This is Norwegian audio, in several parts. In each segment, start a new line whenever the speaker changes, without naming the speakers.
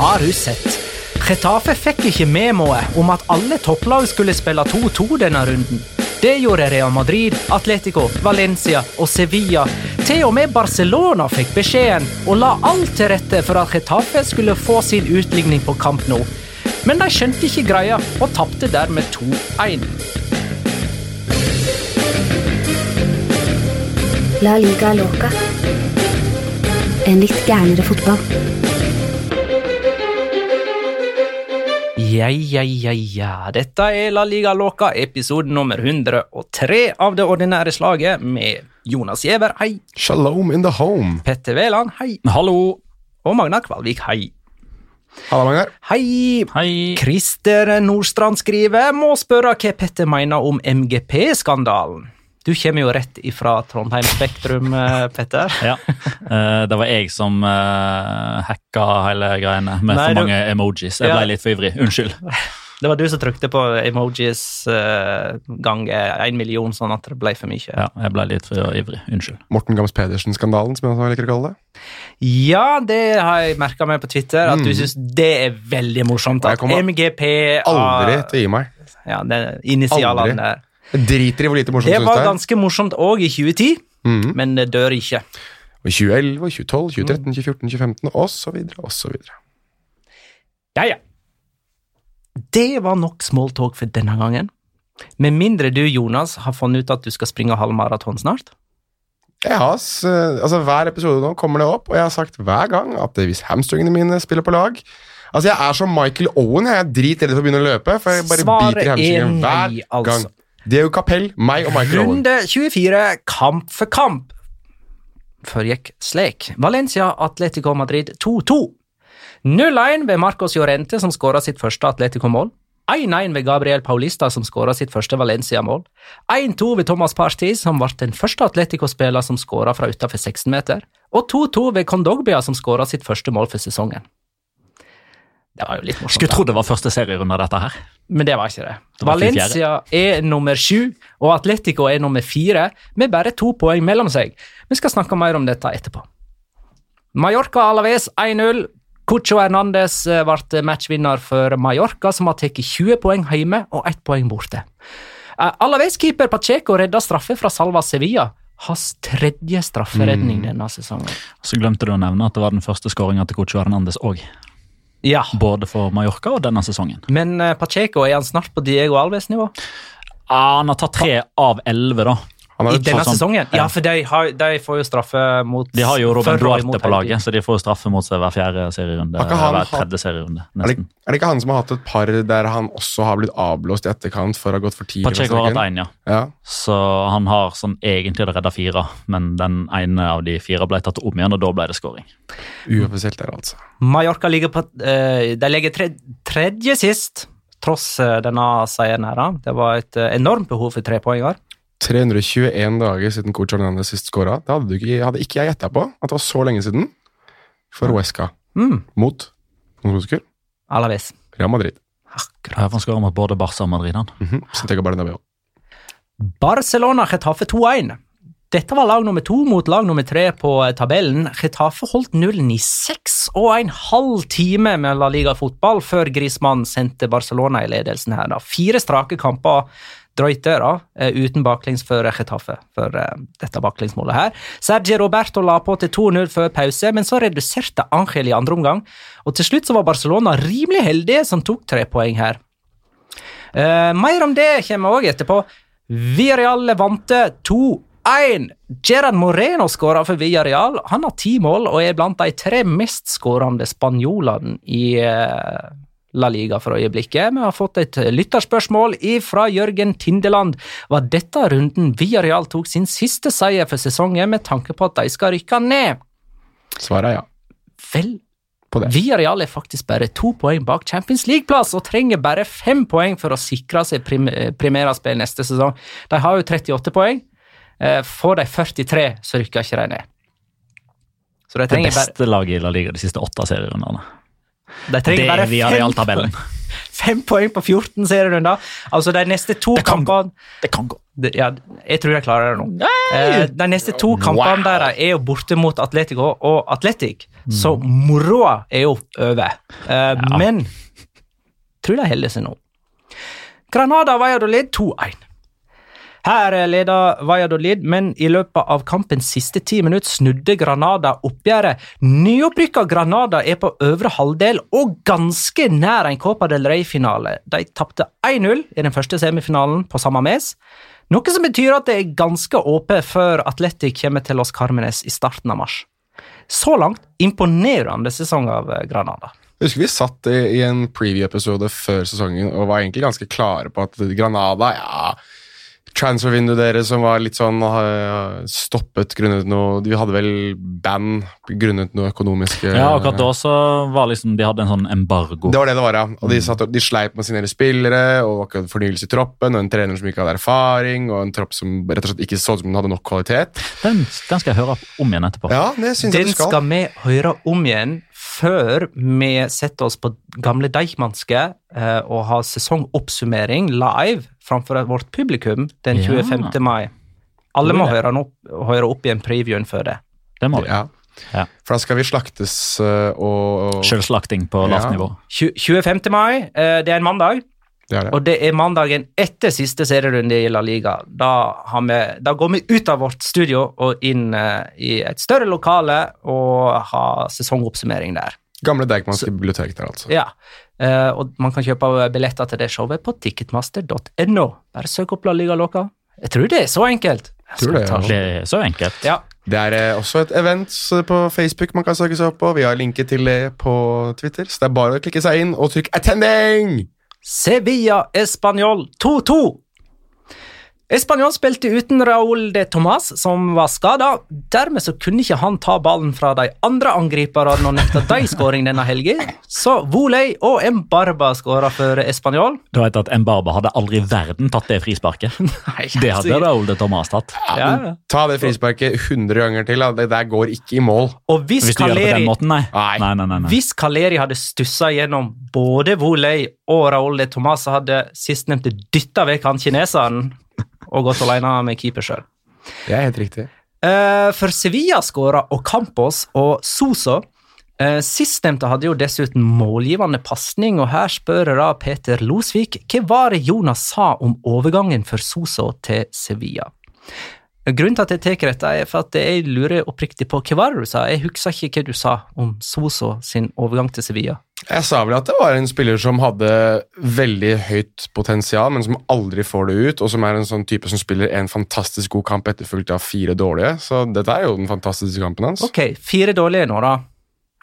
Har du sett? Retafe fikk ikke memoet om at alle topplag skulle spille 2-2 denne runden. Det gjorde Real Madrid, Atletico, Valencia og Sevilla. Til og med Barcelona fikk beskjeden og la alt til rette for at Retafe skulle få sin utligning på kamp nå. Men de skjønte ikke greia og tapte dermed 2-1.
La liga loca. En litt gærnere fotball.
Ja, ja, ja, ja. Dette er La Liga Loca, episode nummer 103 av det ordinære slaget med Jonas Giæver, hei.
Shalom in the home.
Petter Wæland, hei.
Hallo.
Og Magna Kvalvik, hei.
Halla, Magnar.
Hei.
Hei.
Christer Nordstrand skriver må spørre hva Petter mener om MGP-skandalen. Du kommer jo rett ifra Trondheim Spektrum, eh, Petter.
Ja, eh, Det var jeg som uh, hacka hele greiene med
Nei,
for
du-
mange emojis. Jeg
Ja.
ble litt for ivrig. Unnskyld.
Det var du som trykte på emojis ganger én million, sånn at det ble for mye.
Ja, jeg ble litt for ivrig. Unnskyld.
Morten Gams Pedersen-skandalen, som jeg liker å kalle det.
Ja, det har jeg merka meg på Twitter, at du
Mm.
syns det er veldig morsomt. At MGP
Aldri til å gi meg.
Ja, det initialene
Aldri.
der.
Driter i hvor lite morsomt
Det
synes
var
det var
ganske morsomt òg i 2010,
Mhm.
men det dør ikke.
Og I 2011, 2012, 2013, 2014, 2015 og så videre, og så videre.
Ja, ja. Det var nok smalltalk for denne gangen. Med mindre du, Jonas, har funnet ut at du skal springe halvmaraton snart.
Jeg har, altså Hver episode nå kommer det opp, og jeg har sagt hver gang at hvis hamstringene mine spiller på lag Altså Jeg er som Michael Owen. Jeg er dritredd for å begynne å løpe, for jeg bare
Svaret
biter i hamstringen hver
altså.
gang. Det er jo Kapell, meg og Michael Owen.
Runde 24, kamp for kamp. Foregikk slik. Valencia Atletico Madrid 2-2. 0-1 ved Marcos Llorente, som skåra sitt første Atletico-mål. 1-1 ved Gabriel Paulista, som skåra sitt første Valencia-mål. 1-2 ved Thomas Partey, som ble den første Atletico-spiller som skåra fra utenfor 16 meter. Og 2-2 ved Kondogbia, som skåra sitt første mål for sesongen. Det var jo litt morsomt.
Skulle tro det var første serierunde dette her.
Men det var ikke det.
Det var
Valencia er nummer sju, og Atletico er nummer fire, med bare to poeng mellom seg. Vi skal snakke mer om dette etterpå. Mallorca Alaves 1-0. Cucho Hernandez eh, ble matchvinner for Mallorca, som har tatt 20 poeng hjemme og 1 poeng borte. Eh, Alaves-keeper Pacheco redda straffe fra Salva Sevilla. Hans tredje strafferedning denne sesongen.
Så glemte du å nevne at det var den første skåringa til Cocho Hernandez òg.
Ja,
Både for Mallorca og denne sesongen.
men eh, Pacheco er han snart på Diego Alves-nivå?
Ah, han har tatt tre av elleve, da.
Han
I denne
sånn-
sesongen? Ja, for de, har, de får jo straffe mot
De har jo Robin Duarte på laget, så de får straffe mot seg hver fjerde serierunde.
Han
Hver tredje serierunde,
er, det, er det ikke han som har hatt et par der han også har blitt avblåst i etterkant for å ha gått for tidlig?
Pacheco har hatt én, ja.
Ja.
Så han har sånn egentlig redda fire, men den ene av de fire ble tatt om igjen, og da ble det skåring.
Uoffisielt der, altså.
Mallorca ligger på eh, De ligger tre, tredje sist, tross eh, denne seieren her. da. Det var et eh, enormt behov for trepoenger.
321 dager siden coach Hernandez sist skåra. Det hadde, du ikke, hadde ikke jeg gjetta på at det var så lenge siden. For Huesca
Mm.
mot noen
Alaves.
Real Madrid.
Akkurat.
Han skårer mot både Barca og Madrid. han.
-hmm. Santiago Bernabeu.
Barcelona Getafe 2-1. Dette var lag nummer to mot lag nummer tre på eh, tabellen. Getafe holdt nullen i seks og en halv time med La Liga fotball før Griezmann sendte Barcelona i ledelsen her. da. Fire strake kamper drøyte da, eh, uten baklengs for Getafe for eh, dette baklengsmålet her. Sergio Roberto la på til 2-0 før pause, men så reduserte Angel i andre omgang. Og til slutt så var Barcelona rimelig heldige som tok tre poeng her. Uh, mer om det kommer òg etterpå. Villarreal vant 2-1. Gerard Moreno skåra for Villarreal. Han har ti mål og er blant de tre mest skårende spanjolene i eh, La Liga for øyeblikket. Vi har fått et lytterspørsmål fra Jørgen Tindeland. Var dette runden Villarreal tok sin siste seier for sesongen med tanke på at de skal rykke ned?
Svaret er ja.
Vel,
På det.
Villarreal er faktisk bare to poeng bak Champions League-plass og trenger bare fem poeng for å sikre seg prim primæraspill neste sesong. De har jo 38 poeng. Eh, Får de 43, så rykker ikke de ned. Så de
Det
beste bare,
laget i La Liga de siste åtte serierundene.
De
Det
trenger bare
via
fem
realtabellen.
Fem poeng på 14 serierunder. Altså, de neste to
Det
kampene
Det kan gå.
det- Ja, jeg tror jeg klarer det nå. Eh, de neste to kampene deres er jo borte mot Atletico og Atletic, så moroa er jo over. Eh, Men tror de holder seg nå. Granada Valladolid 2-1. Her leder Valladolid, men i løpet av kampens siste ti minutter snudde Granada oppgjøret. Nyopprykka Granada er på øvre halvdel og ganske nær en Copa del Rey-finale. De tapte 1-0 i den første semifinalen på samme mes, noe som betyr at det er ganske åpent før Atletic kommer til Los Carmenes i starten av mars. Så langt imponerende sesong av eh, Granada.
Jeg husker vi satt i en preview-episode før sesongen og var egentlig ganske klare på at Granada ja, Transfervinduet deres som var litt sånn eh, stoppet grunnet noe De hadde vel band grunnet noe økonomisk
Ja, akkurat da så var liksom De hadde en sånn embargo.
Det var det det var, ja. Og de, satt, de sleip med sine spillere, og var ikke fornyelse i troppen, og en trener som ikke hadde erfaring, og en tropp som rett og slett ikke så ut som den hadde nok kvalitet.
Den, den skal jeg høre om igjen etterpå.
Ja, det syns jeg du skal.
skal vi høre om igjen før vi setter oss på gamle Deichmanske eh, og har sesongoppsummering live framfor vårt publikum den
Ja.
25. mai. Alle må høre, opp, høre opp igjen previewen før det.
Det må vi.
Ja.
Ja.
For da skal vi slaktes øh, og,
Selvslakting på lavt nivå.
25. mai, eh, det er en mandag,
Det er det.
og det er mandagen etter siste serierunde i La Liga. Da, har vi, da går vi ut av vårt studio og inn eh, i et større lokale og har sesongoppsummering der.
Gamle Deichmanske bibliotek der, altså.
Ja, eh, og man kan kjøpe billetter til det showet på ticketmaster.no. Bare søk opp La Liga Loca. Jeg tror det er så enkelt.
Tror det, ja.
Det er så enkelt.
Ja.
Det er eh, også et event på Facebook man kan søke seg opp på. Vi har linket til det på Twitter, så det er bare å klikke seg inn og trykke 'attending'!
Sevilla Español 2-2. Español spilte uten Raúl de Tomàs, som var skada. Dermed så kunne ikke han ta ballen fra de andre angriperne og nekta de skåring denne helgen. Så Voley og Mbarba skåra for Español.
Du vet at Mbarba hadde aldri i verden tatt det frisparket. Det hadde Raúl de Tomàs tatt.
Ja, ja.
Ta det frisparket 100 ganger til. Da. Det der går ikke i mål.
Og hvis,
Hvis du gjør det på den måten, nei.
Nei.
Nei, nei, nei, nei.
hvis Kaleri hadde stussa gjennom både Voley og Raúl de Tomàs, hadde sistnevnte dytta vekk han kineseren og gått alene med keeper sjøl.
Det er helt riktig.
Eh, for Sevilla skåra Ocampos og Soso. Uh, Sistnevnte hadde jo dessuten målgivende pasning, og her spør da Peter Losvik hva var det Jonas sa om overgangen for Soso til Sevilla. Grunnen til at jeg tar dette, er for at jeg lurer oppriktig på hva var det du sa. Jeg husker ikke hva du sa om Soso sin overgang til Sevilla.
Jeg sa vel at det var en spiller som hadde veldig høyt potensial, men som aldri får det ut, og som er en sånn type som spiller en fantastisk god kamp etterfulgt av fire dårlige. Så dette er jo den fantastiske kampen hans.
Ok, fire dårlige nå, da,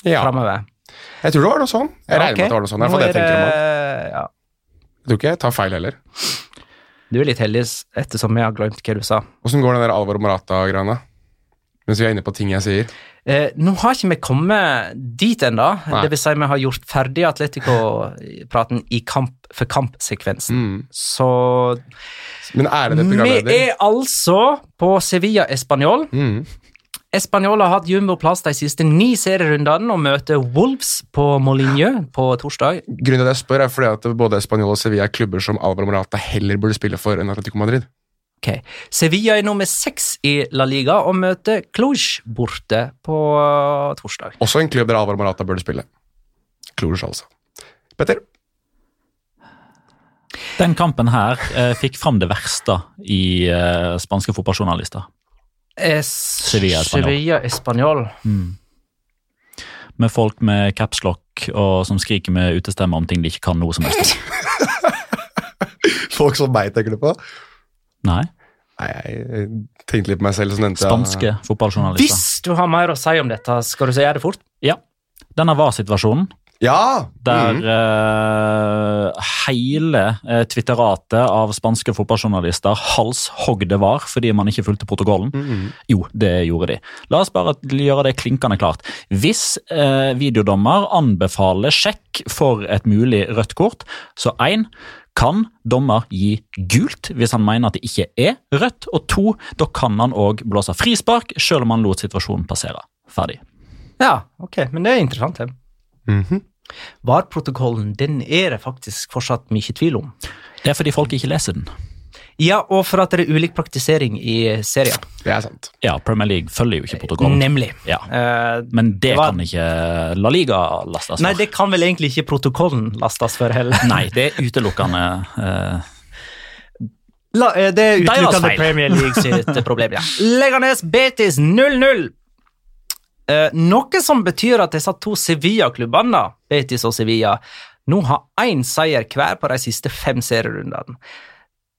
Ja,
Fremover.
jeg tror det var noe sånn. Jeg regner
okay.
med at det var noe sånn. Det er det jeg
er
tenker om
det- Ja.
Jeg tror ikke jeg tar feil heller.
Du er litt heldig ettersom jeg har glemt hva du sa.
Åssen går den der Alvaro Morata-greiene? Mens vi er inne på ting jeg sier.
Eh, nå har ikke vi kommet dit ennå.
Dvs.
Det si, vi har gjort ferdig Atletico-praten i kamp for kampsekvensen.
Mm.
Så
Men er det
vi
programleder.
er altså på Sevilla Español.
Mm.
Español har hatt jumboplass de siste ni serierundene og møter Wolves på Molinjø på torsdag.
Grunnen til at jeg spør, er fordi at både Español og Sevilla er klubber som Alvaro Morata heller burde spille for enn Atletico Madrid.
Ok. Sevilla er nummer seks i La Liga og møter Cluj borte på uh, torsdag.
Også en klubb der Alvar Marata burde spille. Cluj, altså. Petter?
Den kampen her eh, fikk fram det verste i eh, spanske fotballjournalister.
Es
Sevilla Español.
Sevilla Español.
Med folk med capslock og som skriker med utestemme om ting de ikke kan noe som helst.
Folk som meg tenker du på?
Nei,
Nei, jeg tenkte litt på meg selv. Så nevnte
spanske fotballjournalister.
Hvis du har mer å si om dette, skal du si det fort?
Ja. Denne var situasjonen
Ja!
der
mm.
uh, hele uh, twitteratet av spanske fotballjournalister halshogde var fordi man ikke fulgte protokollen.
Mm.
Jo, det gjorde de. La oss bare gjøre det klinkende klart. Hvis uh, videodommer anbefaler sjekk for et mulig rødt kort, så én kan dommer gi gult hvis han mener at det ikke er rødt, og to, da kan han òg blåse frispark selv om han lot situasjonen passere. Ferdig.
Ja, ok, men det er interessant. Ja.
Mm -hmm.
VAR-protokollen den er det faktisk fortsatt mye tvil om.
Det er fordi folk ikke leser den.
Ja, og for at det er ulik praktisering i serien.
Det er sant.
Ja, Premier League følger jo ikke protokollen.
Nemlig.
Ja.
Eh,
Men det
var-
kan ikke La Liga lastes for.
Nei, det kan vel egentlig ikke protokollen lastes for heller.
Nei, det er utelukkende uh...
La, eh, det er utelukkende. Premier League sitt problem, ja. Leganes Betis 0-0. Uh, noe som betyr at disse to Sevilla-klubbene, Betis og Sevilla, nå har én seier hver på de siste fem serierundene.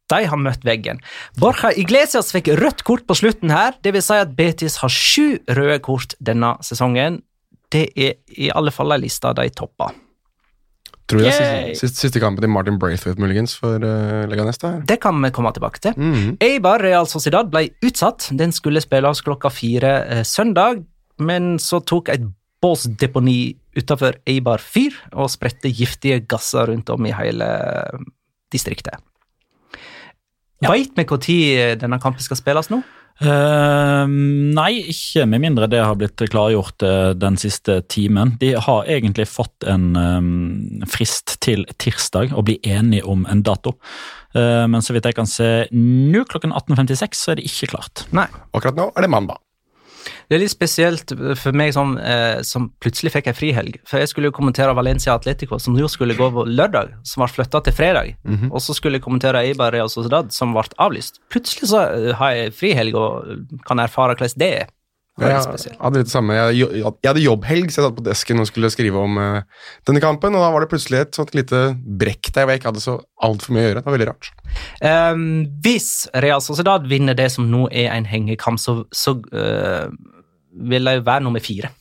De har møtt veggen. Borja Iglesias fikk rødt kort på slutten her, det vil si at Betis har sju røde kort denne sesongen. Det er i alle fall ei liste de topper.
Tror jeg siste, siste, siste kampen til Martin Braithwaite, muligens, for uh, Leganes. der.
Det kan vi komme tilbake til.
Mhm.
Eibar Real Sociedad ble utsatt. Den skulle spilles klokka fire eh, søndag, men så tok et båsdeponi utenfor Eibar fyr og spredte giftige gasser rundt om i hele eh, distriktet.
Ja.
Veit vi når denne kampen skal spilles nå?
Uh, nei, ikke med mindre det har blitt klargjort uh, den siste timen. De har egentlig fått en um, frist til tirsdag å bli enige om en dato. Uh, men så vidt jeg kan se nå klokken 18.56, så er det ikke klart.
Nei.
Akkurat nå er det mandag.
Det er litt spesielt for meg som, eh, som plutselig fikk ei frihelg. For jeg skulle jo kommentere Valencia Atletico, som nå skulle gå på lørdag, som ble flytta til fredag. Og så skulle jeg kommentere Eibar Real Sociedad, som ble avlyst. Plutselig så eh, har jeg frihelg og kan erfare hvordan det er. Det er
Jeg hadde litt samme. Jeg, jeg hadde jobbhelg, så jeg satt på desken og skulle skrive om uh, denne kampen, og da var det plutselig et sånt lite brekk der hvor jeg ikke hadde så altfor mye å gjøre. Det var veldig rart.
Um, hvis Real Sociedad vinner det som nå er en hengekamp, så, så eh, vil de være nummer fire.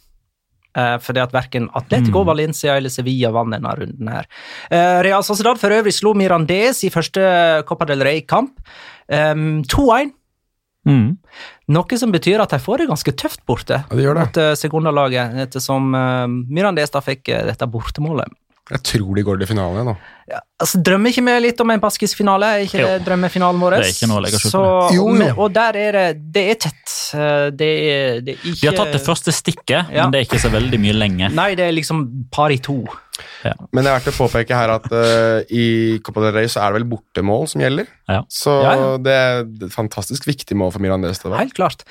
Uh, fordi at verken Atletico, Valencia eller Sevilla vant denne runden her. Eh, Real Sociedad for øvrig slo Mirandez i første Copa del Rey-kamp. Ehm, 2-1.
Mm.
Noe som betyr at de får det ganske tøft borte
Ja, det gjør det.
mot uh, sekundalaget, ettersom uh, Mirandes da fikk eh, dette bortemålet.
Jeg tror de går til finale nå.
Ja, altså, drømmer ikke vi litt om en baskisfinale? Er ikke
Jo.
det drømmefinalen vår?
Det er ikke noe å legge skjul på
Så-
Jo, jo.
Og der er det Det er tett. Eh, Det er, det er ikke
De har tatt det første stikket,
Ja.
men det er ikke så veldig mye lenge.
Nei, det er liksom par i to.
Men det er verdt å påpeke her at uh, i Copa del Rey så er det vel bortemål som gjelder.
Ja.
Så
Ja, ja.
det er et fantastisk viktig mål for Mirandes. Det.
Helt klart.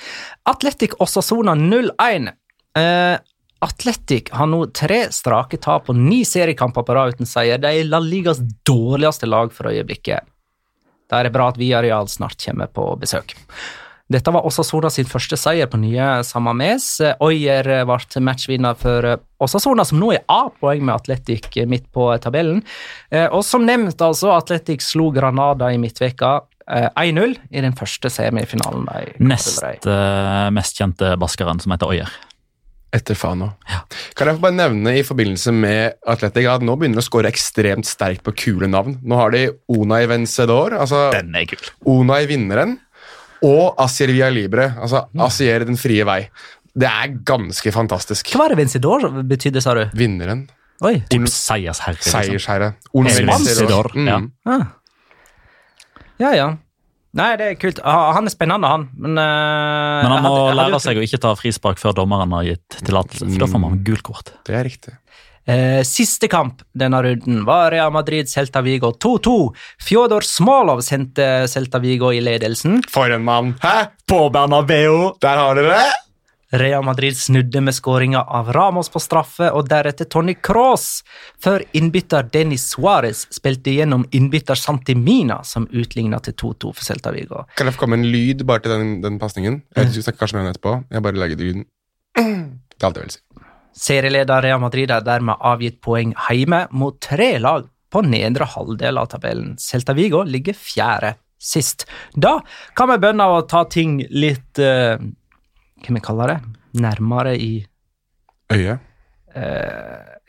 Atletic Osasona 0-1. Eh, Atletic har nå tre strake tap og ni seriekamper på rad uten seier. De er La Ligas dårligste lag for øyeblikket. Da er det bra at Villarreal snart kommer på besøk. Dette var Osasona sin første seier på nye Samames. Oyer ble matchvinner for Osasona, som nå er A-poeng med Atletic midt på tabellen. Eh, Og som nevnt, altså, Atletic slo Granada i midtveka eh, 1-0 i den første semifinalen. de
Nest eh, mest kjente baskeren, som heter Oyer.
Etter Fano. Kan jeg få bare nevne i forbindelse med Atletic at nå begynner de å skåre ekstremt sterkt på kule navn. Nå har de Unai Vencedor, altså
Den er kul.
Unai vinneren, og Asier Via Libre, altså Asier den frie vei. Det er ganske fantastisk.
Hva var det Vencedor betydde, sa du?
Vinneren.
Oi.
Typ seiersherre. Liksom.
Seiersherre. Onay
Vencedor,
Mm.
ja.
Ah. Ja, ja. Nei, det er kult. Han er spennende, han. Men, uh,
Men han må
hadde-
lære seg å ikke ta frispark før dommeren har gitt tillatelse, for da får man gult kort.
Det er riktig.
Eh, siste kamp denne runden var Real Madrid Celta Vigo 2-2. Fjodor Smolov sendte Celta Vigo i ledelsen.
For en mann! Hæ?
På Bernabeu!
Der har dere det!
Real Madrid snudde med skåringa av Ramos på straffe og deretter Tony Cross, før innbytter Dennis Suárez spilte gjennom innbytter Santimina, som utligna til 2-2 for Celta Vigo.
Kan jeg få komme en lyd bare til den, den pasningen? Jeg vet ikke, vi snakker kanskje med den etterpå. Jeg bare legger lyden. Det er alt jeg vil si.
Serieleder Real Madrid har dermed avgitt poeng hjemme mot tre lag på nedre halvdel av tabellen. Celta Vigo ligger fjerde sist. Da kan vi bønne å ta ting litt eh, Hva vi kaller det? Nærmere i
Øye.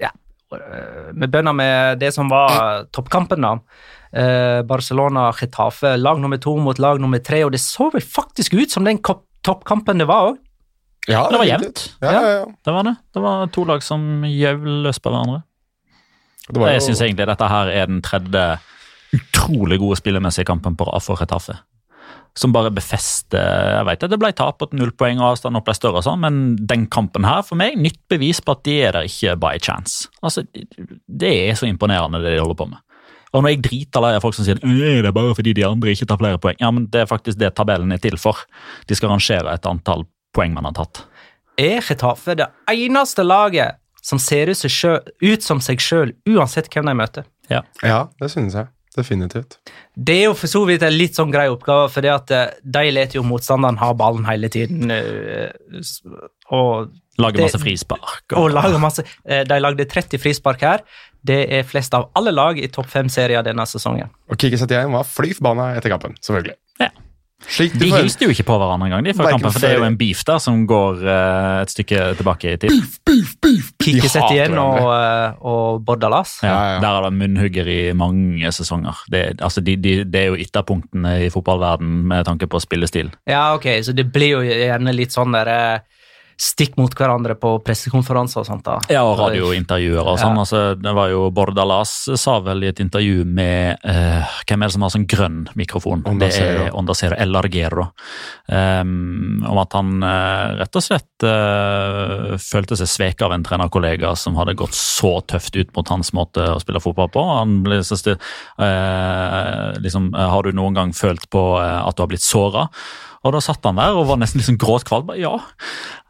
Ja. eh, vi begynner med det som var toppkampen, da. Eh, Barcelona-Chetafe, lag nummer to mot lag nummer tre, og det så vel faktisk ut som den toppkampen det var òg.
Ja,
Det var jevnt.
Ja, ja, ja.
Det var det. Det var to lag som gjøv løs på hverandre.
Det var
Jeg
jo-
syns egentlig dette her er den tredje utrolig gode spillemessige kampen på for Retafe. Som bare befester Jeg vet at det ble tap på null poeng og avstanden ble større, og sånn, men den kampen her, for meg, nytt bevis på at de er der ikke by chance. Altså, Det er så imponerende, det de holder på med. Og når jeg driter lei av folk som sier «Øh, det er bare fordi de andre ikke tar flere poeng, ja, men det er faktisk det tabellen er til for. De skal rangere et antall poeng man har tatt.
Er Getafe det eneste laget som ser ut, som seg sjøl, uansett hvem de møter?
Ja, det synes jeg. Definitivt.
Det er jo for så vidt en litt sånn grei oppgave, for de leter jo motstanderen ha ballen hele tiden. øh, Og,
Lager masse frispark.
og lager masse eh, De lagde 30 frispark her. Det er flest av alle lag i topp fem-serier denne sesongen.
Og Kikki Setien var fly forbanna etter kampen, selvfølgelig. Slik
De hilste jo ikke på hverandre engang, de, før kampen, for det er jo en beef der som går uh, et stykke tilbake i tid.
Beef,
beef, hater
Setien og, eh, og Boddalas.
Ja,
Ja, ja.
Der er det munnhugger i mange sesonger. Det, altså de, de, det er jo ytterpunktene i fotballverden med tanke på spillestil.
Ja, ok, så det blir jo gjerne litt sånn der eh, stikk mot hverandre på pressekonferanser og sånt. da.
Ja, og radiointervjuer og sånn.
Ja.
Altså, det var jo Bordalas sa vel i et intervju med uh, Hvem er det som har sånn grønn mikrofon?
Onda
det er Onda Cero, El Argero. Um, om at han uh, rett og slett uh, følte seg sveket av en trenerkollega som hadde gått så tøft ut mot hans måte å spille fotball på. Han ble så sti- eh, liksom, Har du noen gang følt på at du har blitt såra? Og da satt han der og var nesten liksom gråtkvalm. Bare, Ja.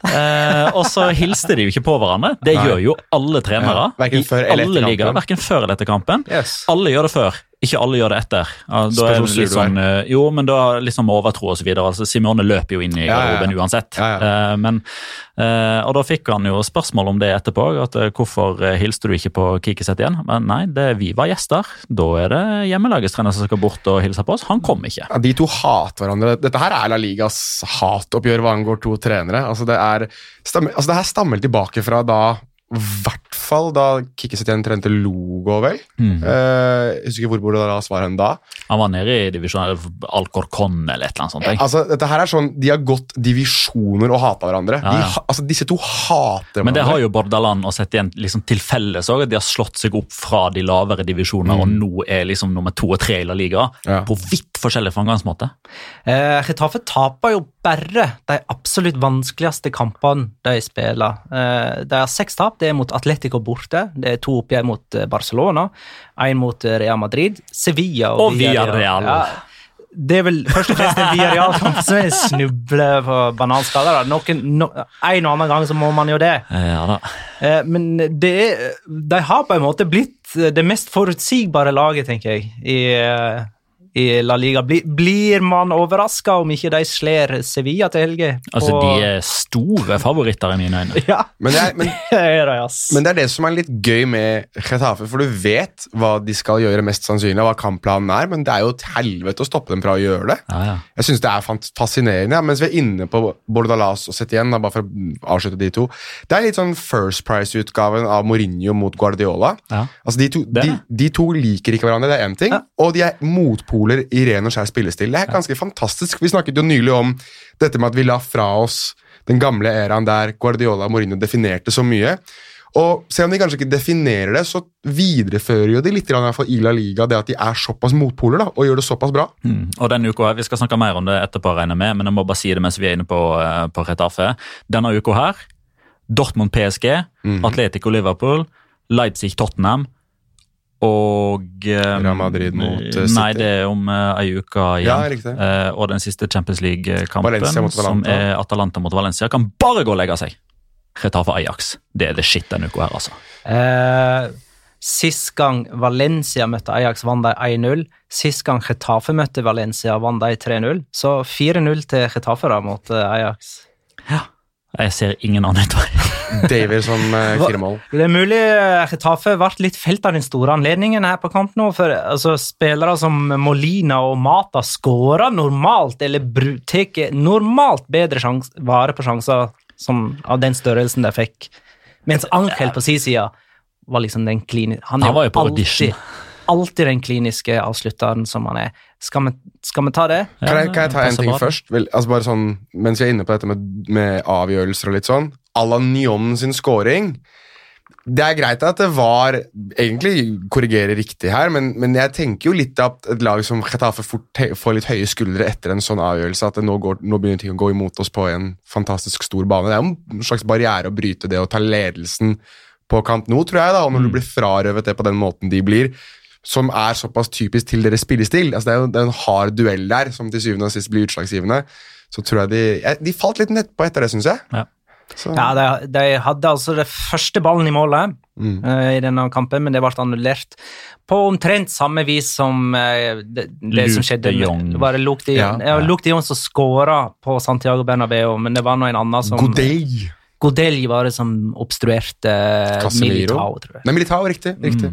Eh, og så hilste de jo ikke på hverandre. Det
Nei.
gjør jo alle trenere.
Ja, hverken
i
før eller etter
ligaer,
kampen.
Før eller etter kampen.
Yes.
Alle gjør det før, ikke alle gjør det etter. Ja, da er det litt sånn, eh, jo, men da liksom overtro og så videre. Altså, Simone løper jo inn i
Ja, ja, ja.
uansett. Eh, men, eh, og da fikk han jo spørsmål om det etterpå. at Hvorfor hilste du ikke på Kikiset igjen? Men nei, det, vi var gjester. Da er det hjemmelagets trener som skal bort og hilse på oss. Han kom ikke.
De to hater hverandre. Dette her er La Ligas hatoppgjør hva angår to trenere. Altså det, er, altså det her stammer tilbake fra da i hvert fall da Kikki Setien trente Logo, vel.
Mm.
Eh, jeg husker ikke hvor da var hen da.
Han var nede i divisjon Alcorcon eller et eller annet sånt. jeg.
Altså, dette her er sånn, De har gått divisjoner og hata hverandre.
Ja, ja.
De, altså, disse to hater
Men det har jo Bordaland og sett igjen liksom til felles òg. De har slått seg opp fra de lavere divisjoner
Mm.
og nå er liksom nummer to og tre i La Liga.
Ja.
På vidt forskjellig framgangsmåte.
Eh, Getafe taper jo bare de absolutt vanskeligste kampene de spiller. Eh, de har seks tap. Det er mot Atletico borte. Det er to oppgjør mot eh, Barcelona. Én mot eh, Real Madrid. Sevilla og,
Og Villarreal.
Ja, det er vel først og fremst en Villarreal-kamp som er snuble på bananskaller. Noen, no, en og annen gang så må man jo det.
Eh, Ja da.
Eh, Men det er, de har på en måte blitt det mest forutsigbare laget, tenker jeg, i, i La Liga. Blir, man overraska om ikke de slår Sevilla til helge?
Altså, De er store favoritter i mine øyne.
Ja,
Men det, er, men,
det er
men det er det som er litt gøy med Getafe, for du vet hva de skal gjøre mest sannsynlig, hva kampplanen er, men det er jo et helvete å stoppe dem fra å gjøre det.
Ja, ja.
Jeg synes det er fascinerende, ja. mens vi er inne på Bordalas og Setien, da, bare for å avslutte de to. Det er litt sånn First Price-utgaven av Mourinho mot Guardiola.
Ja.
Altså de to, de, de to liker ikke hverandre, det er én ting,
Ja.
og de er motpoler i ren og skjær spillestil. Det er ganske fantastisk. Vi snakket jo nylig om dette med at vi la fra oss den gamle æraen der Guardiola og Mourinho definerte så mye. Og selv om de kanskje ikke definerer det, så viderefører jo de litt i hvert fall i La Liga det at de er såpass motpoler da, og gjør det såpass bra.
Mm. Og denne uka her, Vi skal snakke mer om det etterpå, regner med, men jeg må bare si det mens vi er inne på, eh, på Retafe. Denne uka her, Dortmund PSG,
Mhm.
Atletico Liverpool, Leipzig Tottenham og eh,
Real Madrid mot, eh, City.
Nei, det er om uh, ei uke igjen.
Ja.
Eh, og den siste Champions League-kampen, som er Atalanta mot Valencia, kan bare gå og legge seg. Retafe Ajax. Det er det shit denne uka her, altså.
Eh, Sist gang Valencia møtte Ajax, vant de 1-0. Sist gang Getafe møtte Valencia, vant de 3-0. Så 4-0 til Getafe da, mot Ajax. Ajax.
Jeg ser ingen annen utvei.
Davies som eh,
Hva-
fire mål.
Det er mulig eh, Getafe ble litt felt av den store anledningen her på kamp nå. For altså, spillere som Molina og Mata skårer normalt, eller tar normalt bedre sjans, vare på sjanser som, av den størrelsen de fikk. Mens Ankel på sin side var liksom den kliniske Han,
Han var jo på audition.
alltid, alltid den kliniske avslutteren som han er. Skal vi, skal vi ta det?
Kan jeg, kan jeg ta en ting
bare.
først? Vel, altså bare sånn, Mens vi er inne på dette med, med avgjørelser og litt sånn. Alan Nyon sin scoring Det er greit at det var Egentlig korrigerer riktig her, men, men jeg tenker jo litt at et lag som Getafe får litt høye skuldre etter en sånn avgjørelse, at det nå, går, nå begynner ting å gå imot oss på en fantastisk stor bane. Det er jo en slags barriere å bryte det og ta ledelsen på kamp nå, tror jeg, da, og når du blir frarøvet det på den måten de blir, som er såpass typisk til deres spillestil. Altså, det er jo det er en hard duell der som til syvende og sist blir utslagsgivende. Så tror jeg de De falt litt nedpå etter det, syns jeg.
Ja.
Så,
Ja, de, de hadde altså det første ballen i målet
Mm.
uh, i denne kampen, men det ble annullert på omtrent samme vis som uh, det, det som skjedde.
de Jong.
med- Det var Luke de,
Ja,
ja,
ja.
Luke de Jong som skåra på Santiago Bernabeu, men det var nå en annen som
Godei.
Godelj var det som obstruerte eh,
Casemiro.
Militao, tror jeg.
Nei, Militao, riktig. riktig.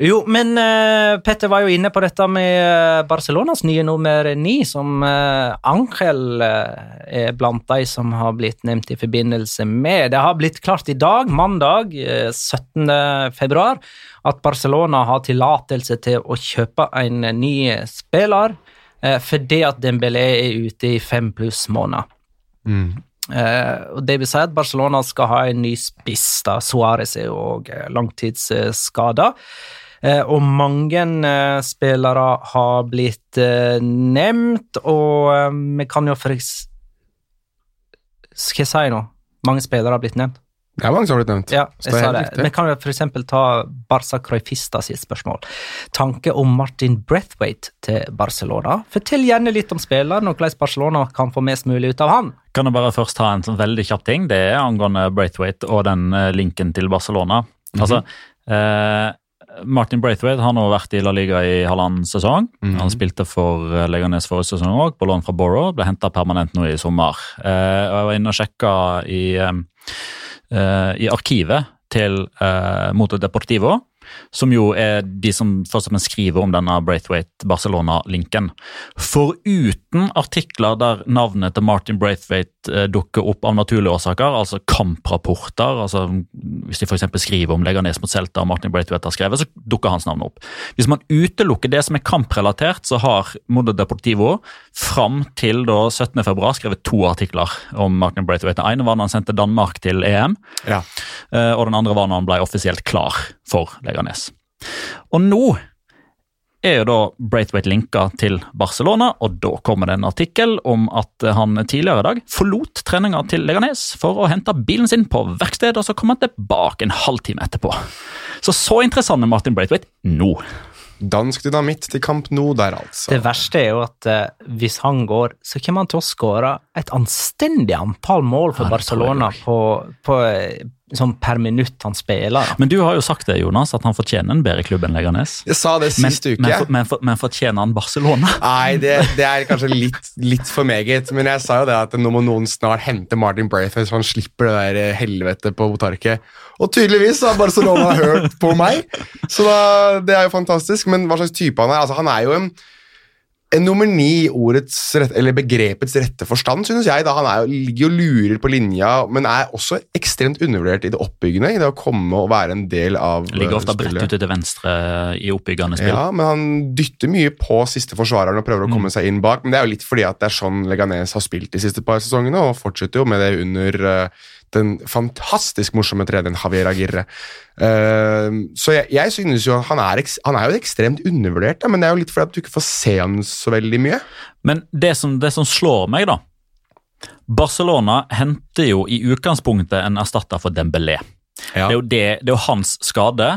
Jo, men uh, Petter var jo inne på dette med eh, Barcelonas nye nummer ni, som uh, Angel uh, er blant de som har blitt nevnt i forbindelse med. Det har blitt klart i dag, mandag eh, 17. februar, at Barcelona har tillatelse til å kjøpe en ny spiller fordi at Dembélé er ute i fem pluss måneder.
Mm.
Uh, det vil si at Barcelona skal ha en ny spiss. da Suárez er òg langtidsskada. Eh, og mange eh, spillere har blitt eh, nevnt, og eh, vi kan jo for. Skal jeg si noe? Mange spillere har blitt nevnt.
Det er mange som har blitt nevnt.
Ja, jeg sa det. Vi kan jo eksempel ta Barca Cruyffista sitt spørsmål. Tanke om Martin Brethwaite til Barcelona? Fortell gjerne litt om spilleren, og hvordan Barcelona kan få mest mulig ut av han.
Kan jeg bare først ta en sånn veldig kjapp ting? Det er angående Braithwaite og den eh, linken til Barcelona. Altså, eh, Martin Braithwaite har nå vært i La Liga i halvannen sesong. Han spilte for eh, Leganes forrige sesong òg, på lån fra Borough. Ble henta permanent nå i sommer. Eh, og jeg var inne og sjekka i, eh, eh, i arkivet til eh, Moto Deportivo, som jo er de som først og fremst skriver om denne Braithwaite Barcelona-linken. Foruten artikler der navnet til Martin Braithwaite eh, dukker opp av naturlige årsaker, altså kamprapporter, altså hvis de f.eks. skriver om Leganes mot Celta og Martin Braithwaite har skrevet, så dukker hans navn opp. Hvis man utelukker det som er kamprelatert, så har Modo Deportivo fram til da 17. februar skrevet to artikler om Martin Braithwaite. Den ene var da han sendte Danmark til EM,
Ja.
eh, og den andre var når han ble offisielt klar for Leganes. Og nå er jo da Braithwaite linka til Barcelona, og da kommer det en artikkel om at han tidligere i dag forlot treninga til Leganes for å hente bilen sin på verksted, og så kom han tilbake en halvtime etterpå. Så så interessant er Martin Braithwaite nå.
Dansk dynamitt til kamp nå der, altså.
Det verste er jo at eh, hvis han går, så kommer han til å skåre et anstendig antall mål for Barcelona på, på, eh, sånn per minutt han spiller. da.
Men du har jo sagt det, Jonas, at han fortjener en bedre klubb enn Leganes.
Jeg sa det
Men,
uke.
men, for, men, for, men fortjener han Barcelona?
Nei, det, det er kanskje litt, litt for meget. Men jeg sa jo det at nå må noen snart hente Martin Braithwaite, så han slipper det der eh, helvete på Botarket. Og tydeligvis har Barcelona hørt på meg, så da, det er jo fantastisk. Men hva slags type han er? Altså, han er jo en, en nummer ni i ordets rett, eller begrepets rette forstand, synes jeg. da Han er ligger og lurer på linja, men er også ekstremt undervurdert i det oppbyggende. I det å komme og være en del av
Ligger ofte
eh,
bredt
spillet.
ute til venstre i oppbyggende spill.
Ja, men han dytter mye på siste forsvareren og prøver å komme seg inn bak. Men det er jo litt fordi at det er sånn Leganes har spilt de siste par sesongene, og fortsetter jo med det under eh, den fantastisk morsomme treneren Javier Aguirre. Uh, så jeg, jeg synes jo han er, han er jo ekstremt undervurdert, da, men det er jo litt fordi at du ikke får se han så veldig mye.
Men det som, det som slår meg, da Barcelona henter jo i utgangspunktet en erstatter for Dembélé. Det, er det, det er jo hans skade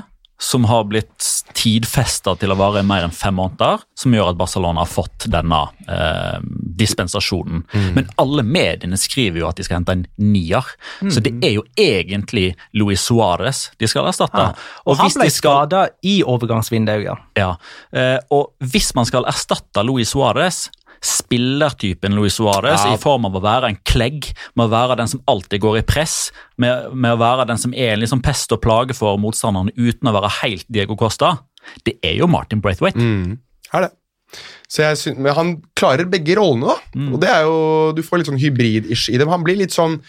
som har blitt tidfesta til å vare i mer enn fem måneder, som gjør at Barcelona har fått denne eh, dispensasjonen. Men alle mediene skriver jo at de skal hente en nier, så det er jo egentlig Luis Suárez de skal erstatte.
Og han
hvis
ble
skal-
skada i overgangsvinduet, ja.
ja, eh, og hvis man skal erstatte Luis Suárez, spillertypen Luis Suárez,
Ja.
i form av å være en klegg, med å være den som alltid går i press, med, med å være den som er en liksom pest og plage for motstanderne uten å være helt Diego Costa, det er jo Martin Braithwaite.
Mm, er det. Så jeg synes, men han klarer begge rollene, da. Og det er jo, Du får litt sånn hybrid-ish i dem. Han blir litt sånn